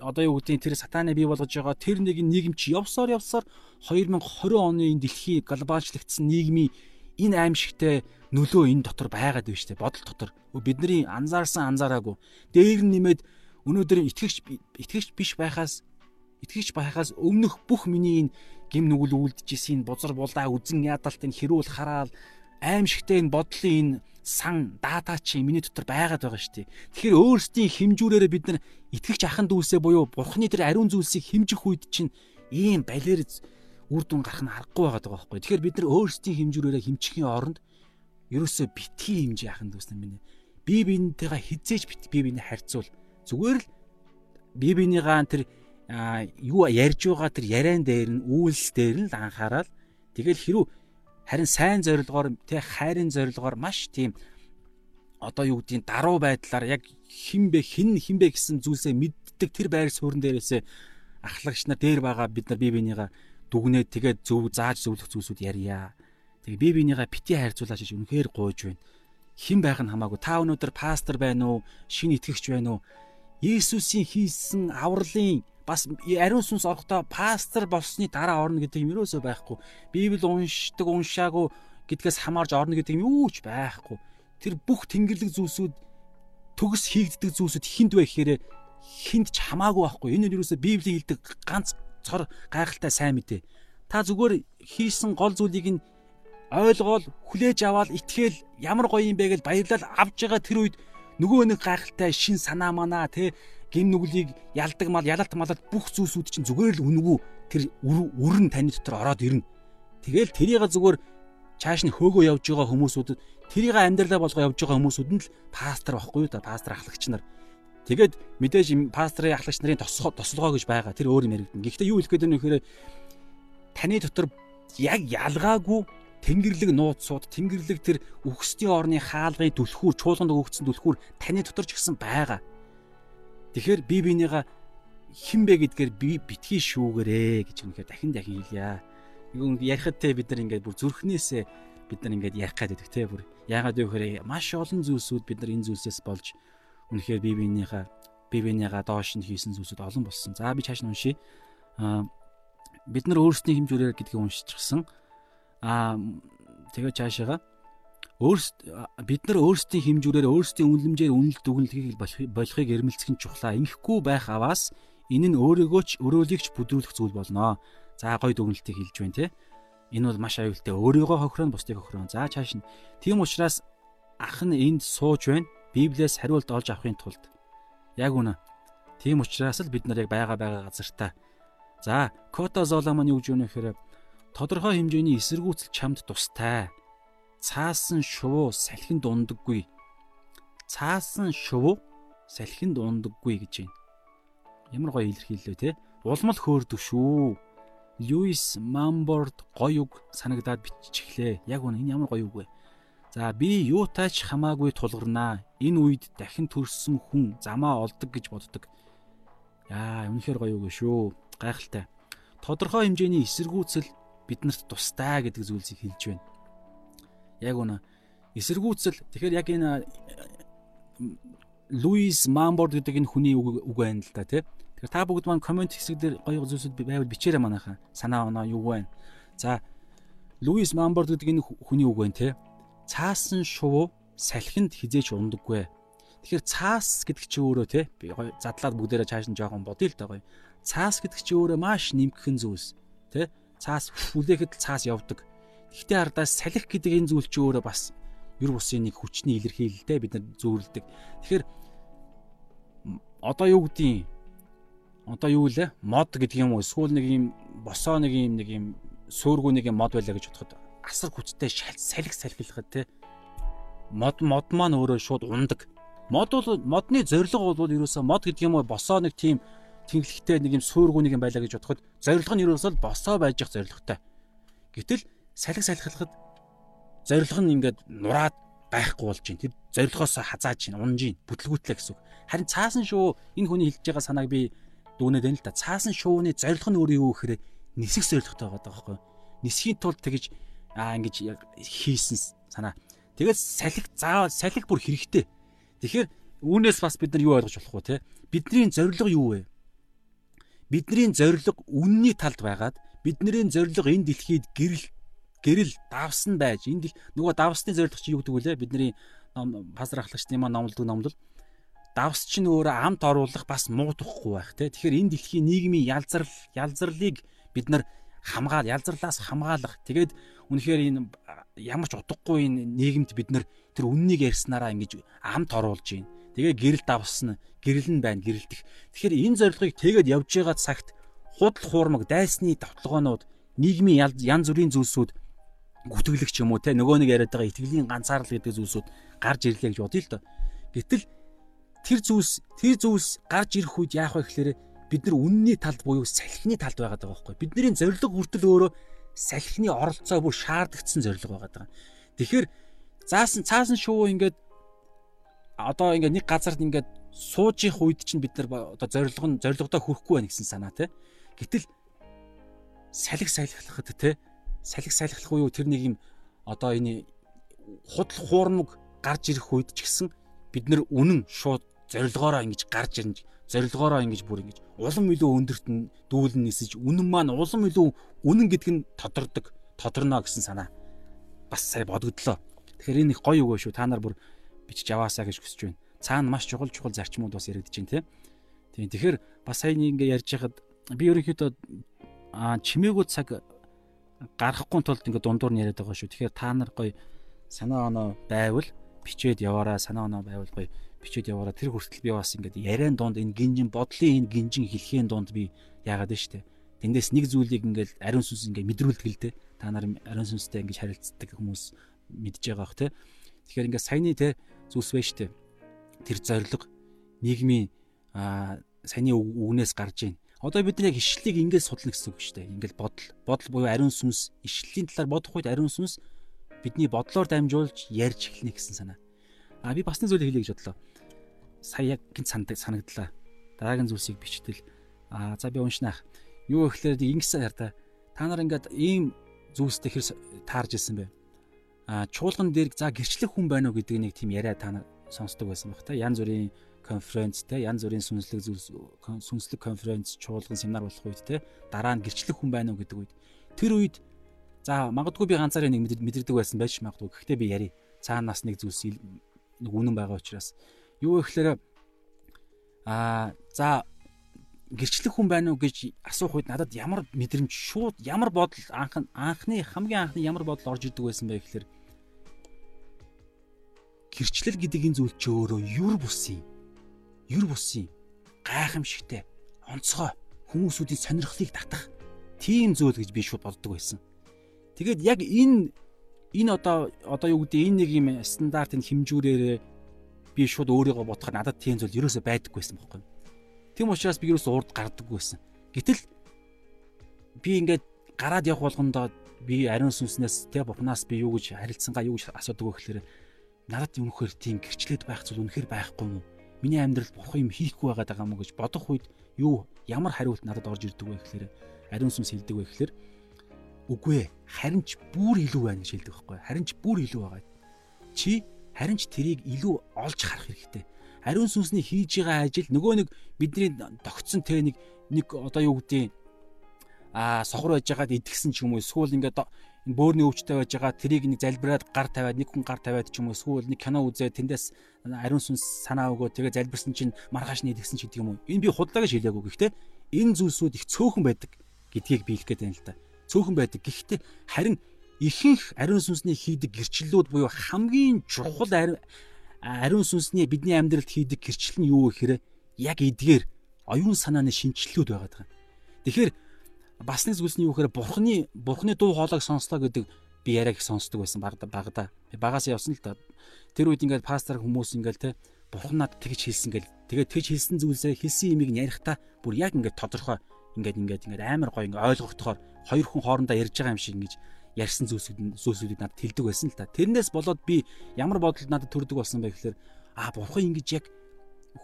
одоо юу гэдгийг тэр сатаны бий болгож байгаа тэр нэг нийгэм чи явсаар явсаар 2020 оны энэ дэлхий глобалчлагдсан нийгмийн энэ аимшигтай нөлөө энэ дотор байгаад байна штэ бодол дотор. Бидний анзаарсан анзаараагүй. Дээр нь нэмээд өнөөдөр итгэгч итгэгч биш байхаас итгэгч байхаас өмнөх бүх миний энэ гим нүгэл үлдчихсэн бузар булаа үзэн ядалт энэ хэрүүл хараал аимшигтай энэ бодлын энэ сан дата чи миний дотор байгаад байгаа шүү дээ. Тэгэхээр өөрсдийн хэмжүүрээрээ бид нар итгэгч ахын дүүсээ буюу бурхны тэр ариун зүйлсийг хэмжих үед чинь ийм балер үр дүн гарах нь аргагүй байгаа байхгүй. Тэгэхээр бид нар өөрсдийн хэмжүүрээрээ хэмжихийн оронд ерөөсөө битгий хэмжээ ахын дүүснэ минь. Би биентэйгээ хизээж бит би биений харьцуул. Зүгээр л би биенийгаа тэр юу ярьж байгаа тэр яриан дээр нь үйлс дээр нь л анхаарал. Тэгэл хэрүү харин сайн зорилгоор тэг хайрын зорилгоор маш тийм одоо юу гэдгийг даруй байдлаар яг хинбэ хин хинбэ гэсэн зүйлсээ мэддэг тэр байр суурин дээрээсээ ахлагч нар дээр байгаа бид нар бие бинийгаа дүгнээд тэгээд зөв зааж зөвлөх зүйлсүүд ярья. Тэгээ бие бинийгаа бити хайрцуулаач гэж үнэхээр гуйж байна. Хэн байх нь хамаагүй. Та өнөөдөр пастор байна уу? Шинэ итгэгч байна уу? Есүсийн хийсэн авралын бас ариун сүнс орохдоо пастор болсны дараа орно гэдэг юм ерөөсөө байхгүй. Библи уншдаг, уншаагүй гэдгээс хамаарж орно гэдэг юм юу ч байхгүй. Тэр бүх тэнгэрлэг зүйлсүүд төгс хийгддэг зүйлсүүд хинд вэ гэхээр хинд ч хамаагүй байхгүй. Энэ нь ерөөсөө Библийн хэлдэг ганц цор гайхалтай сайн мэдээ. Та зүгээр хийсэн гол зүйлийг нь ойлгоол, хүлээж аваад итгээл ямар гоё юм бэ гэж баярлал авж байгаа тэр үед нөгөө нэг гайхалтай шин санаа манаа те гим нүглийг ялдаг мал ялалт малалт бүх зүйлсүүд чинь зүгээр л үнгүү тэр үрэн таны дотор ороод ирнэ. Тэгэл тэрийг зүгээр чааш нь хөөгөө явж байгаа хүмүүсүүдэд тэрийг амьдралаа болгоо явж байгаа хүмүүсүүд нь л пастор байхгүй юу да пастор ахлагч нар. Тэгээд мэдээж пастрын ахлагч нарын тослогоо гэж байгаа тэр өөр юм яригдана. Гэхдээ юу хэлэх гээд байна вэ гэхээр таны дотор яг ялгаагүй тэнгэрлэг нууцсууд тэнгэрлэг тэр үхсдийн орны хаалгын түлхүүр чуулганд өгөгдсөн түлхүүр таны дотор ч гэсэн байгаа. Тэгэхээр би бинийгаа хин бэ гэдгээр би битгий шүүгэрээ гэж үнэхээр дахин дахин хэлье. Нэг ярихад те бид нар ингээд бүр зүрхнээсээ бид нар ингээд ярих гад байдаг те бүр яагаад вэ гэхээр маш олон зүйлсүүд бид нар энэ зүйлсээс болж үнэхээр би бинийхаа би бинийгаа доош нь хийсэн зүйлсүүд олон болсон. За би чааш нь уншия. Аа бид нар өөрсдийн хэмжүүрээр гэдгийг уншчихсан. Аа тэгээ цаашаага Өөрсд бид нар өөрсдийн хэмжүүрээр өөрсдийн үнэлэмжээр үнэлт дүгнэлтийг болохыг эрмэлзэх нь чухлаа. Ингэхгүй байх аваас энэ нь өөрийгөө ч өрөөлөгч бүдрүүлэх зүйл болно. За гоё дүгнэлтийг хэлж байна те. Энэ бол маш аюултай. Өөрийгөө хохироо бусдыг хохироо. За чааш нь. Тийм учраас ах нь энд сууж байна. Библиэс хариулт олж авахын тулд. Яг үнэ. Тийм учраас л бид нар яг байгаа байгаа газартаа. За, Кота Зола маань юу гэж өгнө гэхээр тодорхой хэмжээний эсэргүүцэл чамд тустай цаасан шувуу салхинд ундаггүй. Цаасан шувуу салхинд ундаггүй гэж байна. Ямар гоё илэрхийллээ те. Улмал хөөрдөг шүү. Льюис Мамборд гоё үг санагдаад биччихлээ. Яг үнэ энэ ямар гоё үг вэ? За би юутайч хамаагүй тулгарнаа. Энэ үед дахин төрсөн хүн замаа олдог гэж боддог. Яа, үнэхээр гоё үг шүү. Гайхалтай. Тодорхой хэмжээний эсэргүүцэл биднэрт тустай гэдэг зүйлсийг хэлж байна. Яг үнэ. Эсэргүүцэл тэгэхээр яг энэ Луис Мамборд гэдэг энэ хүний үг үг байна л да тий. Тэгэхээр та бүгд маань комент хэсэг дээр гоё зүйлсүүд байвал бичээрэй манайхаа. Санаа оноо юу вэ? За Луис Мамборд гэдэг энэ хүний үг байна тий. Цаасан шувуу салхинд хизээч ундаггүй. Тэгэхээр цаас гэдэг чи өөрөө тий гоё задлаад бүгдээрээ цааш нь жоохон бодъё л да гоё. Цаас гэдэг чи өөрөө маш нэмгхэн зүйлс тий. Цаас хүлээхэд цаас явдаг. Гэхдээ ардаас салхи гэдэг энэ зүйл чи өөрөө бас ер бусын нэг хүчний илэрхийлэлтэй бид нар зөөрлөдөг. Тэгэхээр одоо юу гэдгийг одоо юу лээ? Мод гэдэг юм уу? Эсвэл нэг юм босоо нэг юм нэг юм суургүй нэг юм мод байлаа гэж бодоход асар хүчтэй салхи салхилахад те мод мод маань өөрөө шууд ундаг. Мод бол модны зорилго бол ерөөсөө мод гэдэг юм уу босоо нэг тийм тэнглэгтэй нэг юм суургүй нэг юм байлаа гэж бодоход зорилго нь ерөөсөө босоо байж явах зорилготой. Гэтэл салхи салхилахад зорилго нь ингээд нураад байхгүй болж байна. Тэр зорилгоос хазааж байна, унж байна, бүтлгүүтлээ гэсэн үг. Харин цаасан шуу энэ хүний хэлж байгаа санааг би дүүнээд байна л да. Цаасан шууны зорилго нь өөрөө юу гэхээр нисэх зорилготой байгаа байхгүй. Нисхийн тулд тэгж аа ингэж хийсэн санаа. Тэгээд салхи заавал салхи бүр хэрэгтэй. Тэгэхээр үүнээс бас бид нар юу ойлгож болох вэ те? Бидний зорилго юу вэ? Бидний зорилго үнний талд байгаад бидний зорилго энэ дэлхийд гэрэл гэрэл давсан байж энд нөгөө давсны зорилго чи юу гэдэг вүлээ бидний пастор ахлагчдын маань номлодог номлол. Давс чинь өөрөө амт оруулах бас муутахгүй байх те. Тэгэхээр энэ дэлхийн нийгмийн ялзарл ялзарлыг бид нар хамгаал ялзарлаас хамгаалах. Тэгээд үнэхээр энэ ямар ч утгагүй энэ нийгэмд бид нар тэр үннийг ярьснараа ингэж амт оруулж байна. Тэгээ гэрэл давсна гэрэл нь байна гэрэлтэх тэгэхээр энэ зорилгыг тэгээд явж байгаа цагт худал хуурмаг дайсны тавталгаанууд нийгмийн янз бүрийн зүйлсүүд гүтгэлэг ч юм уу те нөгөө нэг яриад байгаа итгэлийн ганцаарл гэдэг зүйлсүүд гарч ирлээ гэж бодъё л доо. Гэтэл тэр зүйлс тэр зүйлс гарч ирэх үед яах вэ гэхээр бид нар үнний талд буюу салхины талд байгаа даа байхгүй. Бидний зориг хүртэл өөрөө салхины оролцоо бүр шаардагдсан зориг байгаа даа. Тэгэхээр заасан цаасан шувуу ингээд одоо ингээд нэг газарт ингээд сууж их үед чинь бид нар одоо зорилго нь зорилгодоо хүрэхгүй байна гэсэн санаа те. Гэтэл салхи сайлхлахад те салхи сайлхлах уу тэр нэг юм одоо энэ худал хуурмаг гарч ирэх үед ч гэсэн бид нар үнэн шууд зорилгоороо ингэж гарч ирнэ зорилгоороо ингэж бүр ингэж улам илүү өндөрт нь дүүлэн нисэж үнэн маань улам илүү үнэн гэдг нь тодордог тодорно гэсэн санаа бас сая бодогдлоо. Тэгэхээр энэ их гоё өгөө шүү. Та нар бүр бичиж аваасаа гэж хүсэж байна. Цаана маш чухал чухал зарчмууд бас яригдж байна те. Тийм. Тэгэхээр бас сая нэг ингэ ярьж хахад би ерөнхийдөө чимээгүй цаг гаргахгүй тулд ингээ дундуур нь яриад байгаа шүү. Тэгэхээр та нар гоё санаа оноо байвал бичээд яваараа санаа оноо байвал гоё бичээд яваараа тэр хүртэл би бас ингээд яриан донд энэ гинжин бодлын энэ гинжин хэлхийн донд би яагаад нь штэ. Тэндээс нэг зүйлийг ингээд ариун сүнс ингээд мэдрүүлдэг л дээ. Та нар ариун сүнстэй ингээд харилцдаг хүмүүс мэдж байгаа бох те. Тэгэхээр ингээд саяны те зүйлс байж штэ. Тэр зориг нийгмийн саяны үгнээс гарч ийн Одоо бид нэг ишлэлийг ингээд судлах гэсэн үг шүү дээ. Ингээд бодол, бодол буюу ариун сүнс, ишлэлийн талаар бодох үед ариун сүнс бидний бодлоор дамжуулж ярьж эхлэнэ гэсэн санаа. А би бас нэг зүйлийг хэлье гэж бодлоо. Сая яг гинт сандаг санагдлаа. Дараагийн зүйлсийг бичтэл. А за би уншнаах. Юу гэхээр ингэсэн хараа. Та нар ингээд ийм зүйлстэй хэр таарж ирсэн бэ? А чуулган дээр за гэрчлэх хүн байна уу гэдэг нэг тийм яриа та нар сонсдог байсан баг та. Ян зүрийн конференц те янз бүрийн сүнслэг зүйлс сүнслэг конференц чуулган семинар болох үед те дараа нь гэрчлэх хүн байна уу гэдэг үед тэр үед за магадгүй би ганцаараа нэг мэдэрдэг байсан байж магадгүй. Гэхдээ би яри цаанаас нэг зүйлс нэг үнэн байгаа учраас. Юу гэхээр а за гэрчлэх хүн байна уу гэж асуух үед надад ямар мэдрэмж шууд ямар бодол анх анхны хамгийн анхны ямар бодол орж ирдэг байсан бэ гэхээр гэрчлэл гэдэг энэ зүйл ч өөрөө юр бус юм ер бусын гайхамшигтай онцгой хүмүүсүүдийн сонирхлыг татах тийм зүйл гэж би шууд боддог байсан. Тэгээд яг энэ энэ одоо одоо юу гэдэг энэ нэг юм стандарт энэ хэмжүүрээр би шууд өөрийгөө бодоход надад тийм зүйл ерөөсөй байдаггүй байсан байхгүй. Тийм учраас би ерөөсөй урд гардаггүй байсан. Гэтэл би ингээд гараад явах болгондоо би ариун сүнснээс тэ бурхнаас би юу гэж харилцсангаа юу гэж асуудаг вэ гэхээр надад үнэхээр тийм гэрчлээд байх зүйл үнэхээр байхгүй юм уу? Миний амьдралд бурхан юм хийхгүй байгаа мó гэж бодох үед юу ямар хариулт надад орж ирдэг вэ гэхээр ариун сүнс хэлдэг вэ гэхээр үгүй ээ харин ч бүр илүү байна гэж хэлдэг байхгүй. Харин ч бүр илүү байгаа. Чи харин ч тэрийг илүү олж харах хэрэгтэй. Ариун сүнсний хийж байгаа ажил нөгөө нэг бидний тогтсон тэ нэг нэг одоо юу гэдэг а сохор байж байгаад идгсэн ч юм уу эсвэл ингээд энэ бөөрийн өвчтэй байж байгаа тэрийг нэг залбираад гар тавиад нэг хүн гар тавиад ч юм уу эсвэл нэг кино үзээд тэндээс ариун сүнс санаа өгөө тэгээ залбирсан чинь маргааш нийлгсэн ч гэдэг юм уу. Энэ би худлаа гэж хэлээгүй. Гэхдээ энэ зүйлсүүд их цөөхөн байдаг гэдгийг биелэх гээд байна л да цөөхөн байдаг. Гэхдээ харин ихэнх ариун сүнсний хийдэг гэрчлэлүүд буюу хамгийн чухал ариун сүнсний бидний амьдралд хийдэг гэрчлэл нь юу гэхээр яг эдгээр оюун санааны шинчлэлүүд байгаа. Тэгэхээр бас нэг зүйлс нь юу гэхээр бурхны бурхны дуу хоолойг сонслоо гэдэг би яриаг сонсдог байсан багада багада. Багаас явсан л да. Тэр үед ингээд пастор хүмүүс ингээд те бурхан надад тэгж хэлсэн гэл. Тэгээд тэгж хэлсэн зүйлсээ хэлсэн имийг ярихдаа бүр яг ингээд тодорхой ингээд ингээд ингээд амар гоё ингээд ойлгогдохоор хоёр хүн хоорондоо ярьж байгаа юм шиг ингээд ярьсан зүйлсүүд зүйлсүүдийг надад хэлдэг байсан л та. Тэрнээс болоод би ямар бодолд надад төрдөг болсон бэ гэхээр аа бурхан ингэж яг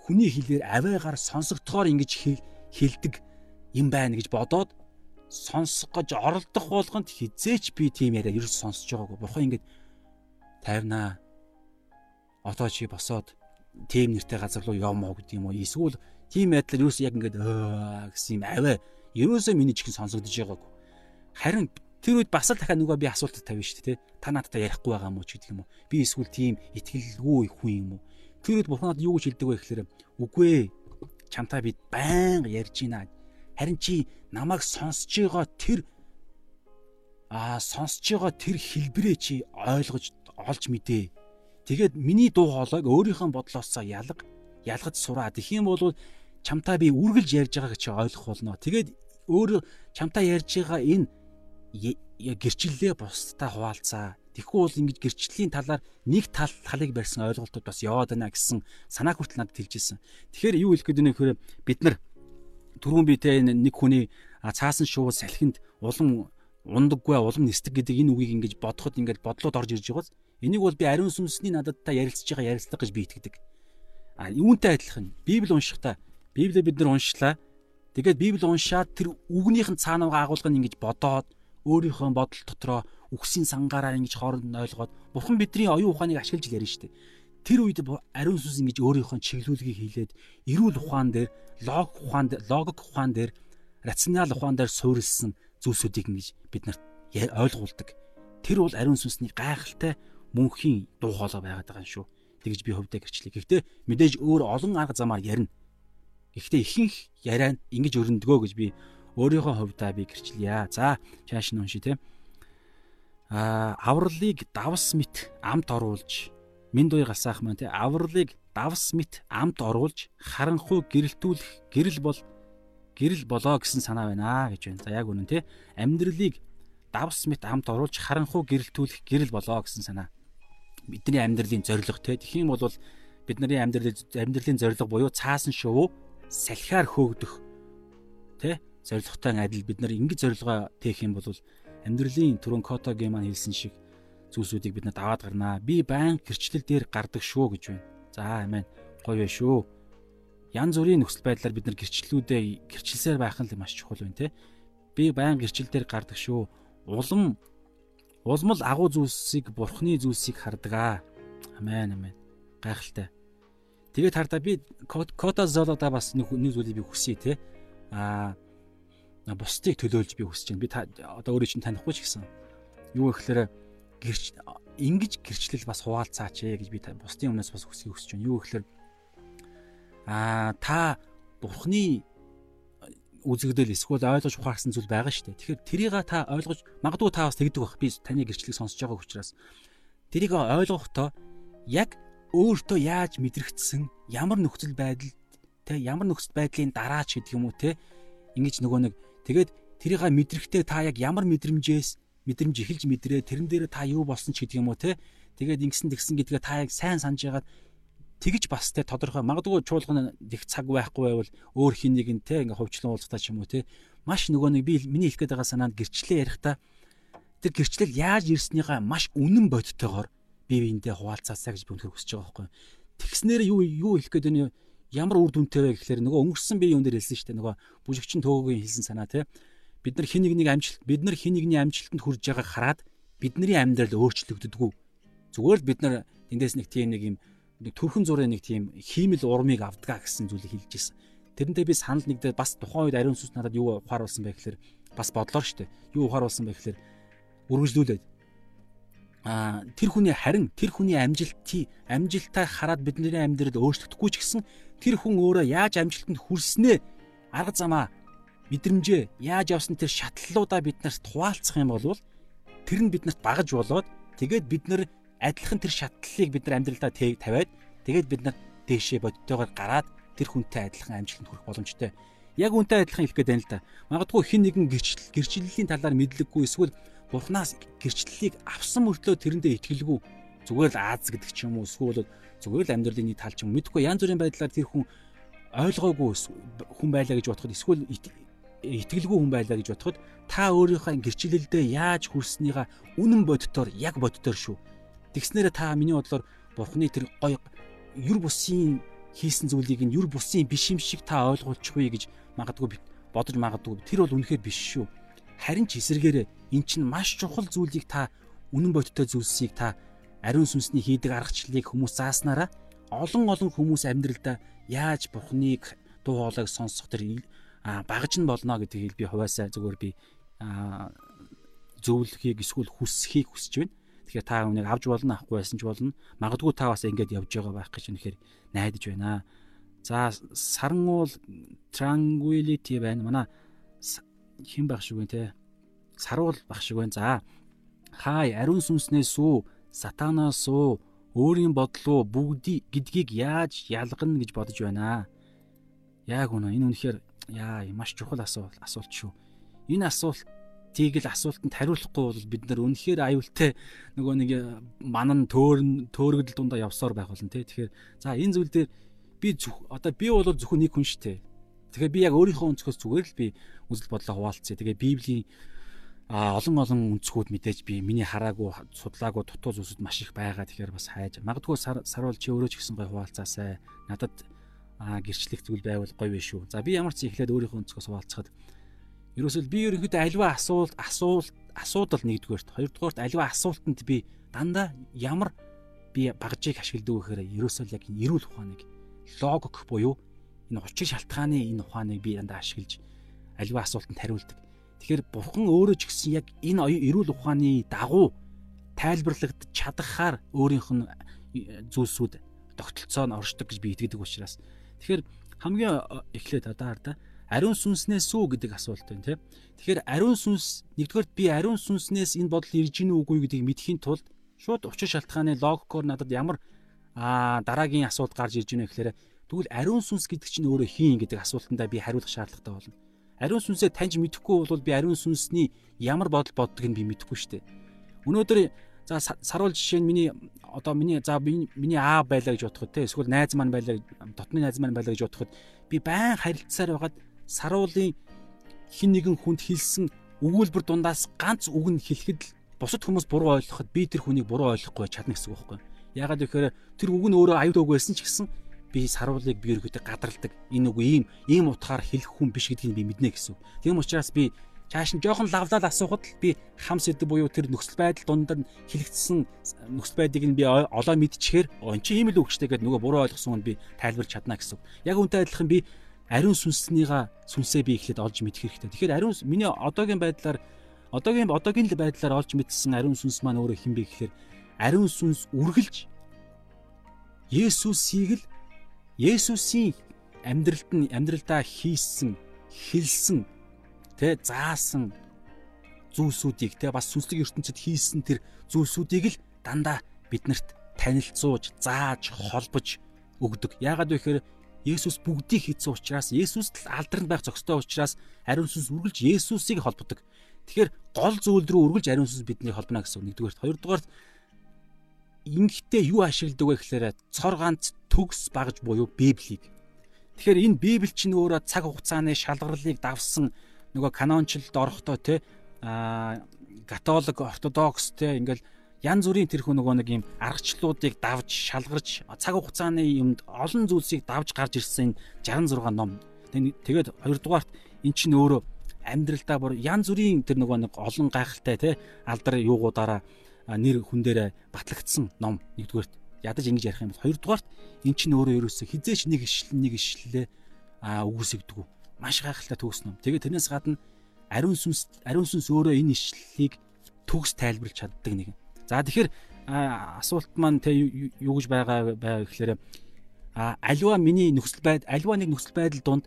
хүний хэлээр аваагаар сонсогдохоор ингэж хэлдэг юм байна гэж бодоод сонсох гэж оролдох болгонд хизээч би тийм яриа ерөөс сонсож байгаагүй. Бурхан ингэж тайвнаа. Одоо чи босоод тийм нэртэй газар руу явмаа гэдэг юм уу? Эсвэл тийм байдлаар ерөөс яг ингэж гэсэн юм аваа. Ерөөсөө миний чихэн сонсогдож байгаагүй. Харин тэр үед бас л дахиад нөгөө би асуулт тавина шүү дээ. Та надтай ярихгүй байгаа уу ч гэдэг юм уу? Би эсвэл тийм итгэлгүй хүн юм уу? Тэр үед бурханад юу гэж хэлдэг вэ гэхээр үгүй ээ. Чамтай би байнга ярьж байна Харин чи намайг сонсож байгаа тэр аа сонсож байгаа тэр хэлбэрээ чи ойлгож олж мэдээ. Тэгээд миний дуу хоолойг өөрийнхөө бодлоосоо ялга ялгаж сураад их юм бол чамтай би үргэлж ярьж байгааг чи ойлгох болно. Тэгээд өөр чамтай ярьж байгаа энэ гэрчлэлээ бусдаа хуваалцаа. Тэгэхгүй бол ингэж гэрчлэлийн талаар нэг тал талыг барьсан ойлголтууд бас яваад байна гэсэн санаа хүртэл надад хэлжсэн. Тэгэхээр юу хэлэх гээд байна гэхээр бид нар түрүүн би тэ нэг хүний цаасан шувуу салхинд улам ундаггүй улам нисдэг гэдэг энэ үгийг ингэж бодоход ингэж бодлоод орж ирж байгааз энийг бол би ариун сүнсний надад та ярилцж байгаа ярилцлага гэж би итгэдэг. А юунтай адилхан Библи уншихдаа Библийг бид нар уншлаа. Тэгээд Библи уншаад тэр үгнийхэн цаанаа агуулгыг ингэж бодоод өөрийнхөө бодол дотроо үхсийн сангаараа ингэж хооронд нь ойлгоод бурхан бидний оюун ухааныг ашиглаж ярина шүү дээ. Тэр үед ариун сүнс ингэж өөрийнхөө чиглүүлгийг хийлээд эрүүл ухаан дээр, логик ухаан дээр, логик ухаан дээр, рационал ухаан дээр суурилсан зүйлсүүдийг ингэж бид нарт ойлгуулдаг. Тэр бол ариун сүнсний гайхалтай мөнхийн дуу хоолой байгаад байгаа юм шүү. Тэгж би хөвдөө гэрчлээ. Гэхдээ мэдээж өөр олон арга замаар ярина. Гэхдээ ихэнх яриа нь ингэж өрнөдгөө гэж би өөрийнхөө хувьдаа би гэрчлэе. За чааш нь уншия те. Аа авралыг давс мэт амт оруулж минь дуй гасаах маань те авралыг давс мэт амт оруулж харанхуй гэрэлтүүлэх гэрэл бол гэрэл болоо гэсэн санаа байна гэж байна. За яг үнэн те амьдралыг давс мэт амт оруулж харанхуй гэрэлтүүлэх гэрэл болоо гэсэн санаа. Бидний амьдралын зорилго те тэгхийн бол бидний амьдралын амьдралын зорилго буюу цаасан шувуу салхиар хөөгдөх тэ зорилготой адил бид нар ингэж зорилгоо тээх юм бол амьдралын түрүүн Котогийн маань хэлсэн шиг зүйлсүүдийг бид нар даваад гарнаа. Би байн гэрчлэл дээр гардаг шүү гэж байна. За амин. Гоё шүү. Ян зүрийн нөхцөл байдлаар бид нар гэрчлэлүүдээ гэрчлэлсээр байх нь маш чухал байна те. Би байн гэрчлэл дээр гардаг шүү. Улам улмал агуу зүйлсийг бурхны зүйлсийг хардаг аа. Амен амен. Гайхалтай. Тэгээд хардаа би кота золода бас нэг зүйлийг би хүсье те. Аа бусдыг төлөөлж би хүсэж байна. Би одоо өөрөө чинь танихгүй ч гэсэн. Юу гэхээр гэрч ингэж гэрчлэл бас хуваалцаач ээ гэж би бусдын өмнөөс бас хүсье хүсэж байна. Юу гэхээр аа та бурхны үзэгдэл эсвэл ойлгож ухаарсан зүйл байгаа шүү дээ. Тэгэхээр тэрийг та ойлгож магадгүй та бас тэгдэг бах. Би таны гэрчлэлийг сонсож байгаа учраас тэрийг ойлгохдоо яг өөртөө яаж мэдрэгдсэн ямар нөхцөл байдал те ямар нөхцөл байдлын дараа ч гэдэг юм уу те ингэж нөгөө нэг тэгээд тэрийг мэдрэхдээ та яг ямар мэдрэмжээс мэдрэмж эхэлж мэдрээ. Тэрэн дээр та юу болсон ч гэдэг юм уу те? Тэгээд ингэсэн тэгсэн гэдгээ та яг сайн санаж ягаад тэгж бас те тодорхой. Магадгүй чуулган их цаг байхгүй байвал өөр хин нэг нь те ингээ ховчлон уулзтаа ч юм уу те? Маш нөгөө нэг би миний хэлэх гээд байгаа санаанд гэрчлээ ярихдаа тэр гэрчлэл яаж ирснийгаа маш үнэн бодтойгоор бие биендээ хуваалцаасаа гэж би өнөхөр хүсэж байгаа байхгүй. Тэгснээр юу юу хэлэх гээд байна? Ямар үр дүнтэй вэ гэхлээр нөгөө өнгөрсөн бие юун дээр хэлсэн шүү дээ. Нөгөө бүжигчин төөгөгийн хэлсэн санаа тий бид нар хин нэгнийг амжилт бид нар хин нэгний амжилтанд хүрж байгааг хараад бидний амьдрал өөрчлөгддөггүй зүгээр л бид нар эндээс нэг тийм нэг юм нэг төрхөн зургийн нэг тийм хиймэл урмыг авдгаа гэсэн зүйлийг хэлж ирсэн. Тэрнтэй би санал нэгдээ бас тухайн үед ариун сүнс надад юу ухааруулсан бэ гэхээр бас бодлоо дээ. Юу ухааруулсан бэ гэхээр үргэлжлүүлээд а тэр хүний харин тэр хүний амжилтыг амжилтаа хараад бидний амьдрал өөрчлөгдөхгүй ч гэсэн тэр хүн өөрөө яаж амжилтанд хүрснээ арга замаа мэдрэмжээ яаж явсан тэр шатлалуудаа бид нарт хуваалцах юм бол тэр нь биднэрт багаж болоод тэгээд бид нар адилхан тэр шатлалыг бид нар амьдралдаа тавиад тэгээд бид нар дээшээ бодтойгоор гараад тэр хүнтэй адилхан амжилтанд хүрэх боломжтой. Яг үнтэй адилхан хэлэх гээд байна л да. Магадгүй хин нэгэн гэрчлэл гэрчлэлийн талаар мэдлэггүй эсвэл Бурханаас гэрчлэлийг авсан мөртлөө тэрэндээ итгэлгүй зүгээр л Аз гэдэг ч юм уу эсвэл зүгээр л амьдралын тал ч юм мэдхгүй янз бүрийн байдлаар тэр хүн ойлгоогүй хүн байлаа гэж бодоход эсвэл итгэлгүй хүн байлаа гэж бодоход та өөрийнхөө гэрчлэлдээ яаж хүрснийга үнэн боддоор яг боддоор шүү. Тэгснээрээ та миний бодлоор Бурхны тэр гой юр бусын хийсэн зүйлийг нь юр бусын биш юм шиг та ойлгуулчихгүй гэж магадгүй бодож магадгүй тэр бол үнэхээр биш шүү Харин ч эсэргээрээ эн чинь маш чухал зүйлийг та үнэн бодиттой зүйлсийг та ариун сүнсний хийдэг аргачлалыг хүмүүс зааснараа олон олон хүмүүс амьдралдаа яаж бурхныг дуу хоолойг сонсох тэр багаж нь болно гэдгийг би хуваасаа зүгээр би зөвлөхийг эсвэл хүсхийг хүсэж байна. Тэгэхээр та үнийг авч болно авахгүй байсан ч болно. Магадгүй та бас ингэж явж байгаа байх гэж үнэхээр найдаж байна. За саран уул tranquility байна. Манай хэн байх шиг вэ те? Саруул байх шиг байна. За. Хай ариун сүнснээс үү, сатанаас үү, өөрийн бодлоо бүгдий гэдгийг яаж ялгана гэж бодож байна. Яг үнэ энэ үнэхээр яа маш чухал асуулт асуулт шүү. Энэ асуулт тийг л асуултанд хариулахгүй бол бид нар үнэхээр аюултай нөгөө нэг манан төөрн төөргөдөл дундаа явсаар байх болно тий. Тэгэхээр за энэ зүйл дээр би одоо би бол зөвхөн нэг хүн шүү дээ. Тэгэхээр би яг өөрийнхөө өнцгөөс зүгээр л би үзэл бодлоо хуваалцъя. Тэгээ Библийн а олон олон өнцгүүд мэдээж би миний хараагүй судлаагүй дутуу зүйлсүүд маш их байгаа. Тэгэхээр бас хайж магадгүй саруул чи өөрөө ч гэсэн гой хуваалцаасай. Надад а гэрчлэх зүйл байвал гоё биш шүү. За би ямар ч ихлээд өөрийнхөө өнцгөөс хуваалцахад ерөөсөл би ерөнхийдөө альва асуулт асуулт асуудал нэгдүгээрт хоёрдугаарт альва асуултанд би дандаа ямар би багжийг ашигладаг гэхээр ерөөсөл яг эрүүл ухааныг логик буюу энэ учир шалтгааны энэ ухааныг би дандаа ашиглаж альва асуултанд хариулдаг. Тэгэхээр бурхан өөрөө ч гэсэн яг энэ эрүүл ухааны дагуу тайлбарлагдаж чадахаар өөрийнх нь э, зүйлсүүд тогтолцоо нь оршдог гэж би итгэдэг учраас тэгэхээр хамгийн эхлээд одоо хараа ариун сүнснээс үү гэдэг асуулт байна тийм. Тэгэхээр ариун сүнс нэгдүгээр би ариун сүнснээс энэ бодол ирж гинүү үгүй гэдгийг мэдхийн тулд шууд учир шалтгааны логикоор надад ямар аа дараагийн асуулт гарч ирж гинэ гэхээр тэгвэл ариун сүнс гэдэг чинь өөрөө хийн гэдэг асуултандаа би хариулах шаардлагатай болно ариун сүнсээ таньж мэдэхгүй бол би ариун сүнсний ямар бодол боддог нь би мэдэхгүй шүү дээ. Өнөөдөр за саруул жишээ нь миний одоо миний за миний аа байлаа гэж бодоход те эсвэл найз маань байлаа дотны найз маань байлаа гэж бодоход би байн харилцаар байгаад саруулын хин нэгэн хүнд хэлсэн өгүүлбэр дундаас ганц үг нь хэлэхэд л бусад хүмүүс буруу ойлгоход би тэр хүнийг буруу ойлгохгүй чадна гэсэн үг байхгүй. Ягаад гэхээр тэр үг нь өөрөө аюул үг байсан ч гэсэн би саруулыг би ерөөдөө гадралдаг. Энэ үг ийм ийм утгаар хэлэх хүн биш гэдгийг би мэднэ гэсэн. Тийм учраас би чааш нь жоохон лавлал асуухад л би хам сэдв буюу тэр нөхцөл байдал дундад хэлэгдсэн нөхцөл байдлыг нь би олоо мэдчихээр эн чи ийм л үгчтэй гэдэг нөгөө буруу ойлгосон нь би тайлбарч чадна гэсэн. Яг үнтэй адилхан би ариун сүнснийга сүнсээ би эхлээд олж мэдэх хэрэгтэй. Тэгэхээр ариун миний одоогийн байдлаар одоогийн одоогийн л байдлаар олж мэдсэн ариун сүнс маань өөрөө хэн бэ гэхээр ариун сүнс үргэлж Есүсийг л Есүсийн амьдралд нь амьдралдаа хийсэн, хэлсэн, тэ заасан зүйлсүүдийг тэ бас сүнслэг ертөнцид хийсэн тэр зүйлсүүдийг л дандаа биднэрт танилцуулж, зааж, холбож өгдөг. Яагаад вэ гэхээр Есүс бүгдийг хийсэн учраас Есүст л алдарнд байх зохистой учраас ариун сүнс үргэлж Есүсийг холбодог. Тэгэхээр гол зүйл рүү үргэлж ариун сүнс бидний холбоно гэсэн үг. Нэгдүгээр, хоёрдугаар ингэхдээ юу ашигладаг вэ гэхээр цор ганц төгс багж буюу Библийг. Тэгэхээр энэ Библи чинь өөрөө цаг хугацааны шалгарлыг давсан нөгөө канончлалд орохдоо те а католик ортодокс те ингээл янз бүрийн тэрхүү нөгөө нэг юм аргачлалуудыг давж шалгарч цаг хугацааны юмд олон зүйлсийг давж гарч ирсэн 66 ном. Тэгээд хоёрдугаарт эн чинь өөрөө амьдралдаа бүр янз бүрийн тэр нөгөө нэг олон гайхалтай те алдар юугуудаараа нэр хүн дээр батлагдсан ном нэгдүгээрт ядаж ингэж ярих юм бол хоёрдугаарт эн чинь өөрөө ерөөсө хизээч нэг ишлэн нэг ишлэлээ а үгүйсгдэг. Маш гайхалтай төгс ном. Тэгээ тэрнээс гадна ариун сүнс ариун сүнс өөрөө энэ ишлэлийг төгс тайлбарлаж чаддаг нэг. За тэгэхээр асуулт маань тэ юу гэж байгаа байгаа гэхээр а альва миний нөхцөл байдал альва нэг нөхцөл байдал донд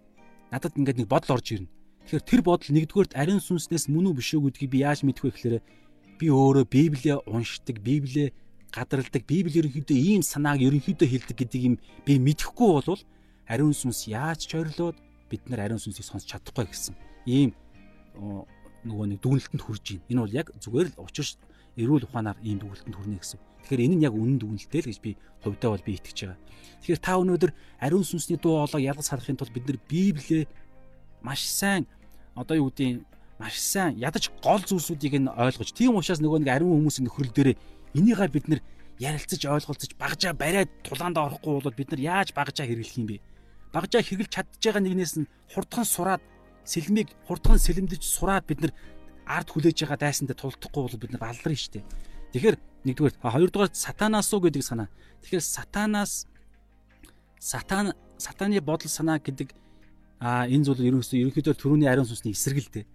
надад ингээд нэг бодол орж ирнэ. Тэгэхээр тэр бодол нэгдүгээрт ариун сүнснээс мөн үү биш үү гэдгийг би яаж мэдэх вэ гэхээр би өөрөө Библийг уншдаг, Библийг гадралдаг, Библи ерөнхийдөө ийм санааг ерөнхийдөө хэлдэг гэдэг юм би мэдэхгүй болвол ариун сүнс яаж ч ойрлоод бид нар ариун сүнсийг сонсч чадахгүй гэсэн ийм нөгөө нэг дүгнэлтэнд хүрж байна. Энэ бол яг зүгээр л учир эрүүл ухаанаар ийм дүгнэлтэнд хүрнэ гэсэн. Тэгэхээр энэ нь яг үнэн дүгнэлтэй л гэж би хувьдаа бол би итгэж байгаа. Тэгэхээр та өнөөдөр ариун сүнсний дуу хоолойг ялгаж харахын тулд бид нар Библиэ маш сайн одоо юу гэдгийг маш сайн ядаж гол зүйлсүүдийг нь ойлгож тийм учраас нөгөө нэг ариун хүмүүсийн нөхрөл дээр энийгээ бид нар ярилцаж ойлголцож багжаа бариад тулаанд орохгүй бол бид нар яаж багжаа хэрэглэх юм бэ? Багжаа хэрэглэж чадж байгаа нэгнээс нь хурдхан сураад сэлмийг хурдхан сэлэмдэж сураад бид нар ард хүлээж байгаа дайсандаа тулдахгүй бол бид нар алдарна шүү дээ. Тэгэхээр нэгдүгээр хоёрдугаар сатанаас уу гэдэг санаа. Тэгэхээр сатанаас сатан сатаны бодол санаа гэдэг а энэ зүйл ерөөсөө ерөнхийдөө төрөний ариун сүнсний эсрэг л дээ.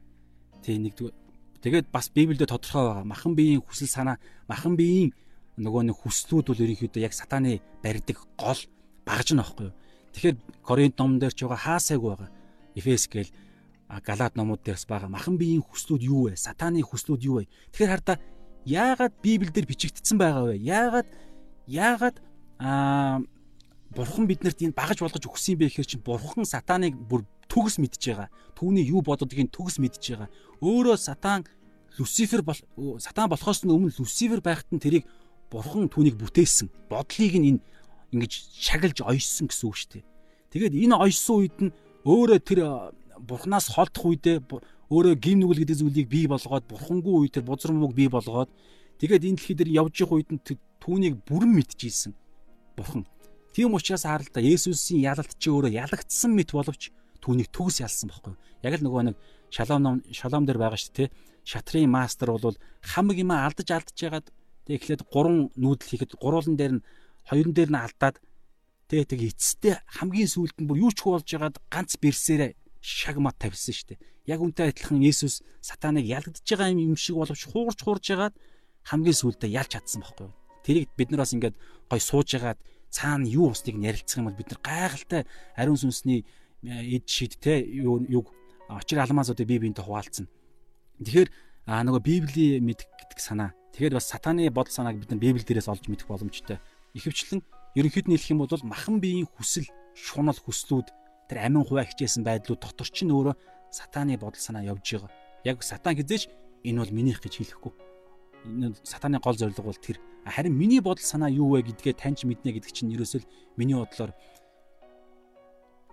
Тэг нэгдүгээр. Тэгээд бас Библиэд тодорхой байгаа. Махан биеийн хүсэл санаа, махан биеийн нөгөө нэг хүслүүд бол ерөнхийдөө яг сатаны барьдаг гол багж нь аахгүй юу. Тэгэхээр Коринт номон дээр ч байгаа хаасайг байгаа. Эфес гээл Галаад номууд дээрс байгаа. Махан биеийн хүслүүд юу вэ? Сатаны хүслүүд юу вэ? Тэгэхээр хардаа яагаад Библиэлд бичигдсэн байгаа вэ? Яагаад яагаад аа бурхан биднэрт энэ багаж болгож өгсөн юм бэ гэхээр чинь бурхан сатаныг бүр төгс мэдж байгаа. Түүний юу бододгийг төгс мэдж байгаа. Өөрөө сатан Люцифер бол сатан болохоос өмнө Люцифер байхад нь тэрийг бурхан түүнийг бүтээсэн. Бодлыг нь энэ ингэж шагилж ойсон гэсэн үг шүү дээ. Тэгээд энэ ойсон үед нь өөрөө тэр бурхнаас холдох үедээ өөрөө гин нүгэл гэдэг зүйлийг бий болгоод бурхангүй үед тэр бузар мууг бий болгоод тэгээд энэ дэлхий дээр явж явах үед нь түүнийг бүрэн мэдчихсэн бурхан. Тийм учраас харал та Есүсийн ялалт чи өөрөө ялагдсан мэт боловч түүнийг төгс ялсан байхгүй. Яг л нөгөө нэг шалом ном шалом дээр байгаа шүү дээ. Шатрын мастер бол хамаг юм алдаж алдаж ягаад тэг эхлээд гурван нүүдэл хийхэд гурван дээр нь хоёрын дээр нь алдаад тэг тэг эцэстээ хамгийн сүүлд нь бүр юу ч болж ягаад ганц бэрсээрээ шагмат тавьсан шүү дээ. Яг үнтэй адилхан Есүс сатаныг ялгдж байгаа юм шиг боловч хуурж хуурж ягаад хамгийн сүүлдээ ялж чадсан байхгүй юу? Тэрийг бид нар бас ингээд гой сууж ягаад цаана юу усныг ярилцах юм бол бид нар гайхалтай ариун сүнсний э, эд шидтэй юу юг очир алмаазуудыг бие биентэй хуваалцсан. Тэгэхээр а нөгөө библийн мэдэх гэдэг санаа. Тэгэхээр бас сатаны бодол санааг бид нар библи дээрээс олж мэдэх боломжтой. Ихэвчлэн ерөнхийд нь хэлэх юм бол махан биеийн хүсэл, шунал хүслүүд тэр амин хуваа хичээсэн байдлууд дотор ч нөөрэ сатааны бодол санаа явж байгаа. Яг сатан хизээч энэ бол минийх гэж хэлэхгүй. Энэ сатааны гол зорилго бол тэр. Харин миний бодол санаа юу вэ гэдгээ таньж мэднэ гэдэг чинь ерөөсөө миний бодлоор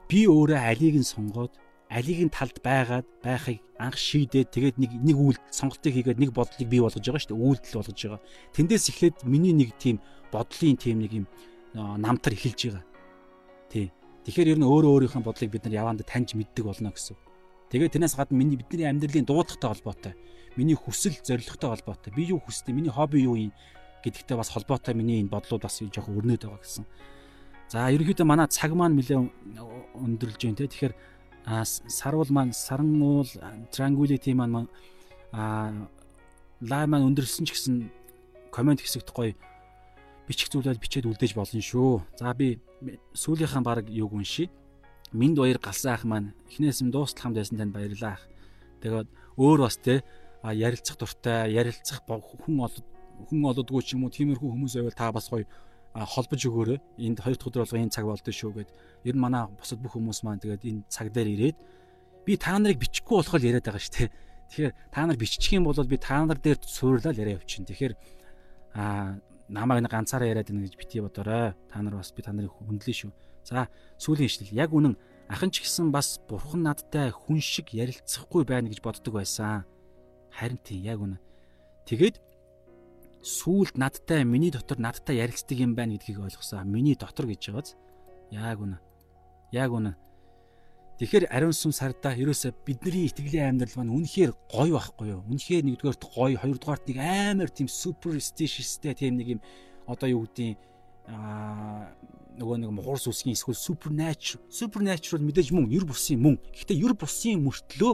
би өөрөө алийг нь сонгоод алийг нь талд байгаад байхыг анх шийдээд тэгээд нэг нэг үйл сонголтыг хийгээд нэг бодлыг бий болгож байгаа шүү дээ үйлдэл болгож байгаа. Тэндээс эхлээд миний нэг тийм бодлын тийм нэг юм намтар эхэлж байгаа. Тий. Тэгэхээр ер нь өөрөө өөрийнхөө бодлыг бид нар яваанд таньж мэддэг болно гэсэн. Тэгээд тэрнээс гадна миний бидний амьдралын дуудахтай холбоотой. Миний хүсэл зорилготой холбоотой. Би юу хүсдэг, миний хобби юу юм гэдэгтэй бас холбоотой миний энэ бодлууд бас жоохон өрнөд байгаа гэсэн. За ерөнхийдөө манай цаг маань нэлээд өндөрлж байна те. Тэгэхээр сарвал маань саран уул tranquility маань а лай маань өндөрсөн ч гэсэн комент хэсэгт гоё бичих зүйлээ бичээд үлдээж болно шүү. За би сүүлийнхаа баг юг уншия. Минд баяр галсан ах маань эхнээс нь дуустал хамт байсан танд баярлаа ах. Тэгээд өөр бас те ярилцах дуртай, ярилцах хүн олод хүн олодгүй ч юм уу тиймэрхүү хүмүүс байвал та бас гоё холбож өгөөрэй. Энд хоёр дахь өдөр болго энэ цаг болдсон шүү гэд. Ер нь манай бусад бүх хүмүүс маань тэгээд энэ цаг дээр ирээд би та нарыг бичихгүй болох л яриад байгаа шүү дээ. Тэгэхээр та нар бичих юм бол би та нар дээр суурлал яриа явчихна. Тэгэхээр аа намайг нэг ганцаараа яриад байна гэж битгий бодоорой. Та нар бас би та нарыг хүндлээ шүү. За сүүлийн ишлэл яг үнэн ахын ч гэсэн бас бурхан надтай хүн шиг ярилцахгүй байна гэж боддог байсан. Харин тийм яг үнэн. Тэгээд сүүлд надтай миний дотор надтай ярилцдаг юм байна гэдгийг ойлгосон. Миний дотор гэж байгааз яг үнэн. Яг үнэн. Тэгэхээр ариун сүм сардаа ерөөсө бидний итгэлийн амьдрал маань үнэхээр гоё байхгүй юу? Үнэхээр нэгдүгээрт гоё, хоёрдугаарт нэг амар тийм superstitiousтэй тийм нэг юм одоо юу гэдгийг аа нөгөө нэг мухар сүсгийн эсвэл supernatural supernatural мэдээж мөн ер бусын мөн. Гэхдээ ер бусын мөртлөө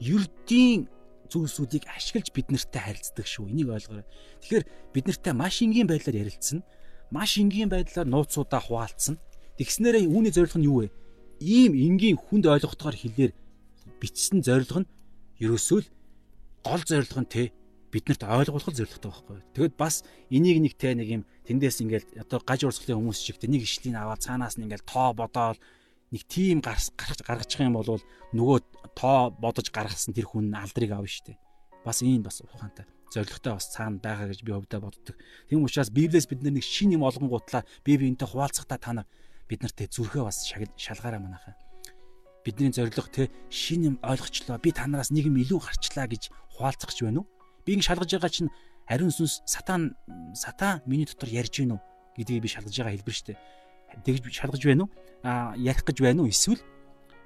ердийн зүйлсүүдийг ашиглаж бид нартай харилцдаг шүү. Энийг ойлгоорой. Тэгэхээр бид нартай маш энгийн байдлаар ярилцсан. Маш энгийн байдлаар нууцудаа хуваалцсан. Тэгснээрээ үүний зорилго нь юу вэ? Ийм энгийн хүнд ойлгохтойгоор хэлээр бичсэн зорилго нь ерөөсөө л гол зорилго нь те биднэрт ойлгуулах зорилготой байхгүй. Тэгэд бас энийг нэг те нэг юм тэндээс ингээл одоо гаж урсгалын хүмүүс шиг те нэг ишлийг аваад цаанаас нь ингээл тоо бодоол нэг тим гаргаж гаргачих юм бол нөгөө тоо бодож гаргасан тэр хүн алдрыг авна штэ. Бас ийм бас ухаантай зоригтой бас цаана байгаа гэж би өвдө боддог. Тийм учраас Библиэс бид нэг шин юм олонгуутлаа би биентэй хуваалцахдаа та нар бид нарт зүрхээ бас шалгаараа манайхаа. Бидний зорилго те шин юм ойлгочлоо. Би танараас нэг юм илүү гарчлаа гэж хуалцах ч байна уу? Би ингэ шалгаж байгаа чинь ариун сүнс сатан сатан миний дотор ярьж гин үү гэдгийг би шалгаж байгаа хэлбэр штэ. Тэгж шалгаж байна уу? А ярих гэж байна уу? Эсвэл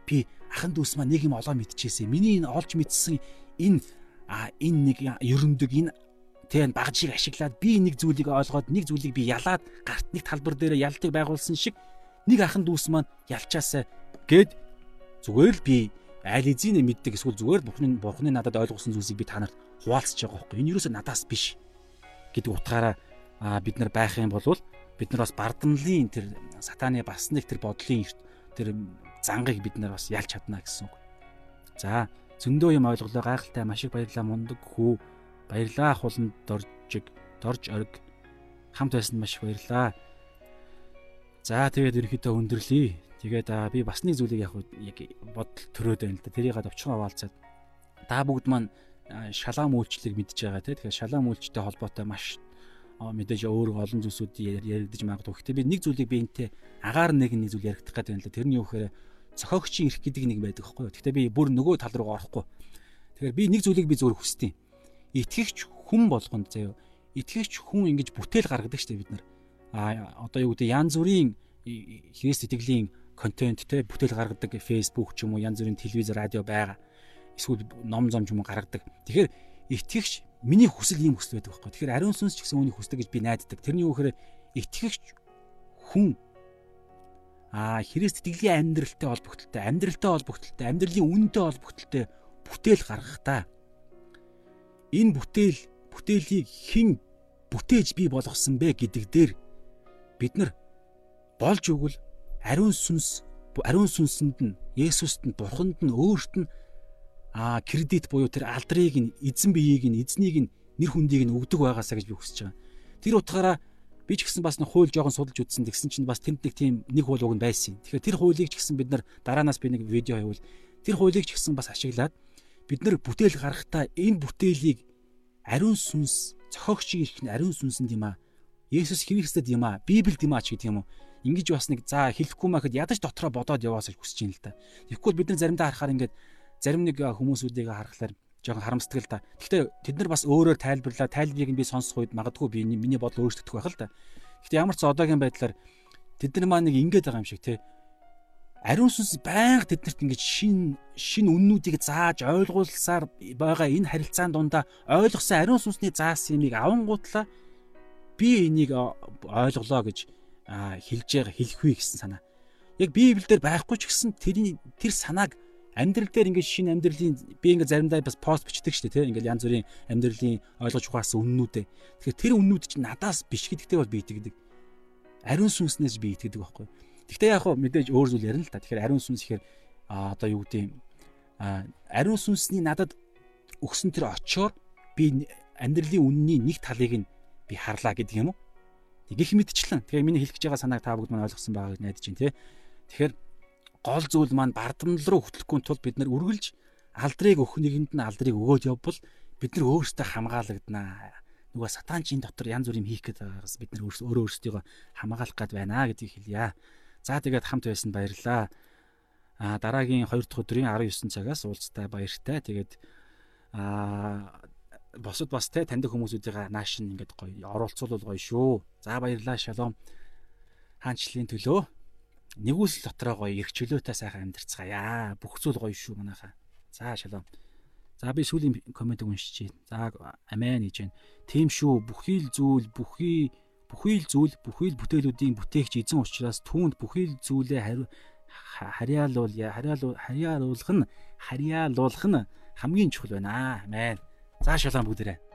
би ахан дүүс маа нэг юм олоо мэдчихээсэ. Миний энэ олж мэдсэн энэ а энэ нэг ерөндөг энэ тэг багжийг ашиглаад би нэг зүйлийг ойлгоод нэг зүйлийг би ялаад гарт нэг талбар дээр ялтыг байгуулсан шиг нэг ахын дүүс маань ялчаасаа гээд зүгээр л би айл эзэний мэддэг эсвэл зүгээр бурхны бурхны надад ойлгуулсан зүйлсийг би та нарт хуваалцж байгаа байхгүй. Энэ юусоо надаас биш? Гэдэг утгаараа бид нар байх юм бол бид нар бас бардамлын тэр сатаны бас нэг тэр бодлын тэр зангыг бид нар бас ялж чадна гэсэн үг. За зөндөө юм ойлголоо. Гайхалтай маш их баярлалаа. Мундаг хүү. Баярлаа хуланд доржиг дорж ориг хамт байсан маш их баярлалаа. За тэгээд ерөөхдөө өндөрлөе. Тэгээд би бас нэг зүйлийг яг яг бодол төрөөд байна л да. Тэрийг авчгаа хаалцаад та бүгд маань шалаам үйлчлэлийг мэдж байгаа тийм. Тэгэхээр шалаам үйлчлэлтэй холбоотой маш мэдээж өөр олон зүйлсүүд яригдж магадгүй. Гэхдээ би нэг зүйлийг би энтэй агаар нэг нэг зүйл яригдах гэдэг юм л да. Тэрний юу гэхээр зохиогчийн эрх гэдэг нэг байдаг байхгүй юу. Гэхдээ би бүр нөгөө тал руу орохгүй. Тэгэхээр би нэг зүйлийг би зөвөр хүсдэг. Итгэгч хүн болгонд заяа итгэгч хүн ингэж бүтээл гаргадаг дээ бид нар. А одоо юу гэдэг янз бүрийн Христ итгэлийн контент те бүтээл гаргадаг Facebook ч юм уу янз бүрийн телевиз радио байгаа. Эсвэл ном зам ч юм уу гаргадаг. Тэгэхээр итгэгч миний хүсэл ийм хүсэл байдаг байхгүй. Тэгэхээр ариун сүнс ч гэсэн үүнийг хүсдэг гэж би найддаг. Тэрний юу гэхээр итгэгч хүн аа Христ итгэлийн амьдралтай холбогдлолтой, амьдралтай холбогдлолтой, амьдралын үнэтэй холбогдлолтой бүтээл гаргахдаа энэ бүтээл бүтээлийг хэн бүтээж бий болгосон бэ гэдэг дээр бид нар болж өгвөл ариун сүнс ариун сүнсэнд нь Есүст нь Бурханд нь өөрт нь а кредит буюу тэр алдрыг нь эзэн биеийг нь эзнийг нь нэр хүндийг нь өгдөг байгаасаа гэж би хүсэж байгаа. Тэр утгаараа би ч гэсэн бас нэг хууль жоохон судалж үзсэн. Тэгсэн чинь бас тэнд нэг тийм нэг хууль уг нь байсан. Тэгэхээр тэр хуулийг ч гэсэн бид нар дараанаас би нэг видео хийвэл тэр хуулийг ч гэсэн бас ашиглаад бид нар бүтээл гаргахтаа энэ бүтээлийг ариун сүнс зохиогчийн ирэх нь ариун сүнсэнд юм аа. Есүс Христэд юм аа. Библиэд юм аа ч гэдэг юм уу. Ингиж бас нэг за хэлэхгүй махад ядаж дотроо бодоод яваасаа хүсэж юм л та. Тэгэхгүй бид нар заримдаа харахаар ингээд зарим нэг хүмүүсүүдийг харахаар жоохон харамсдаг л да. Гэхдээ тэд нар бас өөрөөр тайлбарлаа. Тайлбарыг би сонсох үед магадгүй би миний бодол өөрчлөгдөх байх л да. Гэхдээ ямар ч одоогийн байдлаар тэд нар маань нэг ингэж байгаа юм шиг те. Ариун сүнс байнга тэднэрт ингэж шин шин үннүүдийг зааж ойлгуулсаар байгаа энэ харилцаан дундаа ойлгосон ариун сүнсний заасан юмыг авангуутлаа би энийг ойлголоо гэж хэлж байгаа хэлэхгүй гэсэн санаа. Яг Библиэлд байхгүй ч гэсэн тэрний тэр санааг амьдрал дээр ингээд шинэ амьдралын би ингээд заримдаа бас пост бичдэг шүү дээ тийм ингээд янз бүрийн амьдралын ойлгож ухаарсан үннүүдээ. Тэгэхээр тэр үннүүд чинь надаас биш гэдэгтэй бол би итгэдэг. Ариун сүнснээс би итгэдэг байхгүй. Гэхдээ яг хөө мэдээж өөр зүйл ярина л та. Тэгэхээр ариун сүнс ихээр а одоо юу гэдэг юм а ариун сүнсний надад өгсөн тэр очоор би амьдралын үнний нэг талыг нь би харлаа гэдэг юм уу? Гэх мэдчлэн. Тэгэхээр миний хэлэх гэж байгаа санааг та бүгд маань ойлгосон байгаа гэж найдаж байна тий. Тэгэхээр гол зүйл маань бардамнал руу хөтлөхгүй тул бид нар үргэлж алдрыг өгөх нэгэнд нь алдрыг өгөөд явбал бид нар өөрсдөө хамгаалагдана. Нөгөө сатанчийн дотор янз бүр юм хийх гээд байгаагаас бид нар өөрөө өөрсдийгөө хамгаалах гээд байна гэдгийг хэлье. За тэгээд хамт байсан баярлаа. А дараагийн 2 дахь өдрийн 19 цагаас уулзтай баяртай. Тэгээд а босод бас те таньдаг хүмүүсүүдийн нааш нь ингээд гоё оролцуулбал гоё шүү. За баярлаа шалом. Хаанчлалын төлөө нэгүсэл дотроо гоё эрх чөлөөтэй сайхан амьдарцгаая. Бүх зүйл гоё шүү манайхаа. За шалом. За би сүүлийн комментиг уншиж байна. За амен гэж байна. Тийм шүү. Бүхий л зүйл, бүхий бүхий л зүйл, бүхий л бүтээлүүдийн бүтээгч эзэн учраас түүнд бүхий л зүйлээ хариу харьяалуул харьяалуул харьяалуулах нь харьяалуулах нь хамгийн чухал байна. Амен. За шалом бүгдээрээ.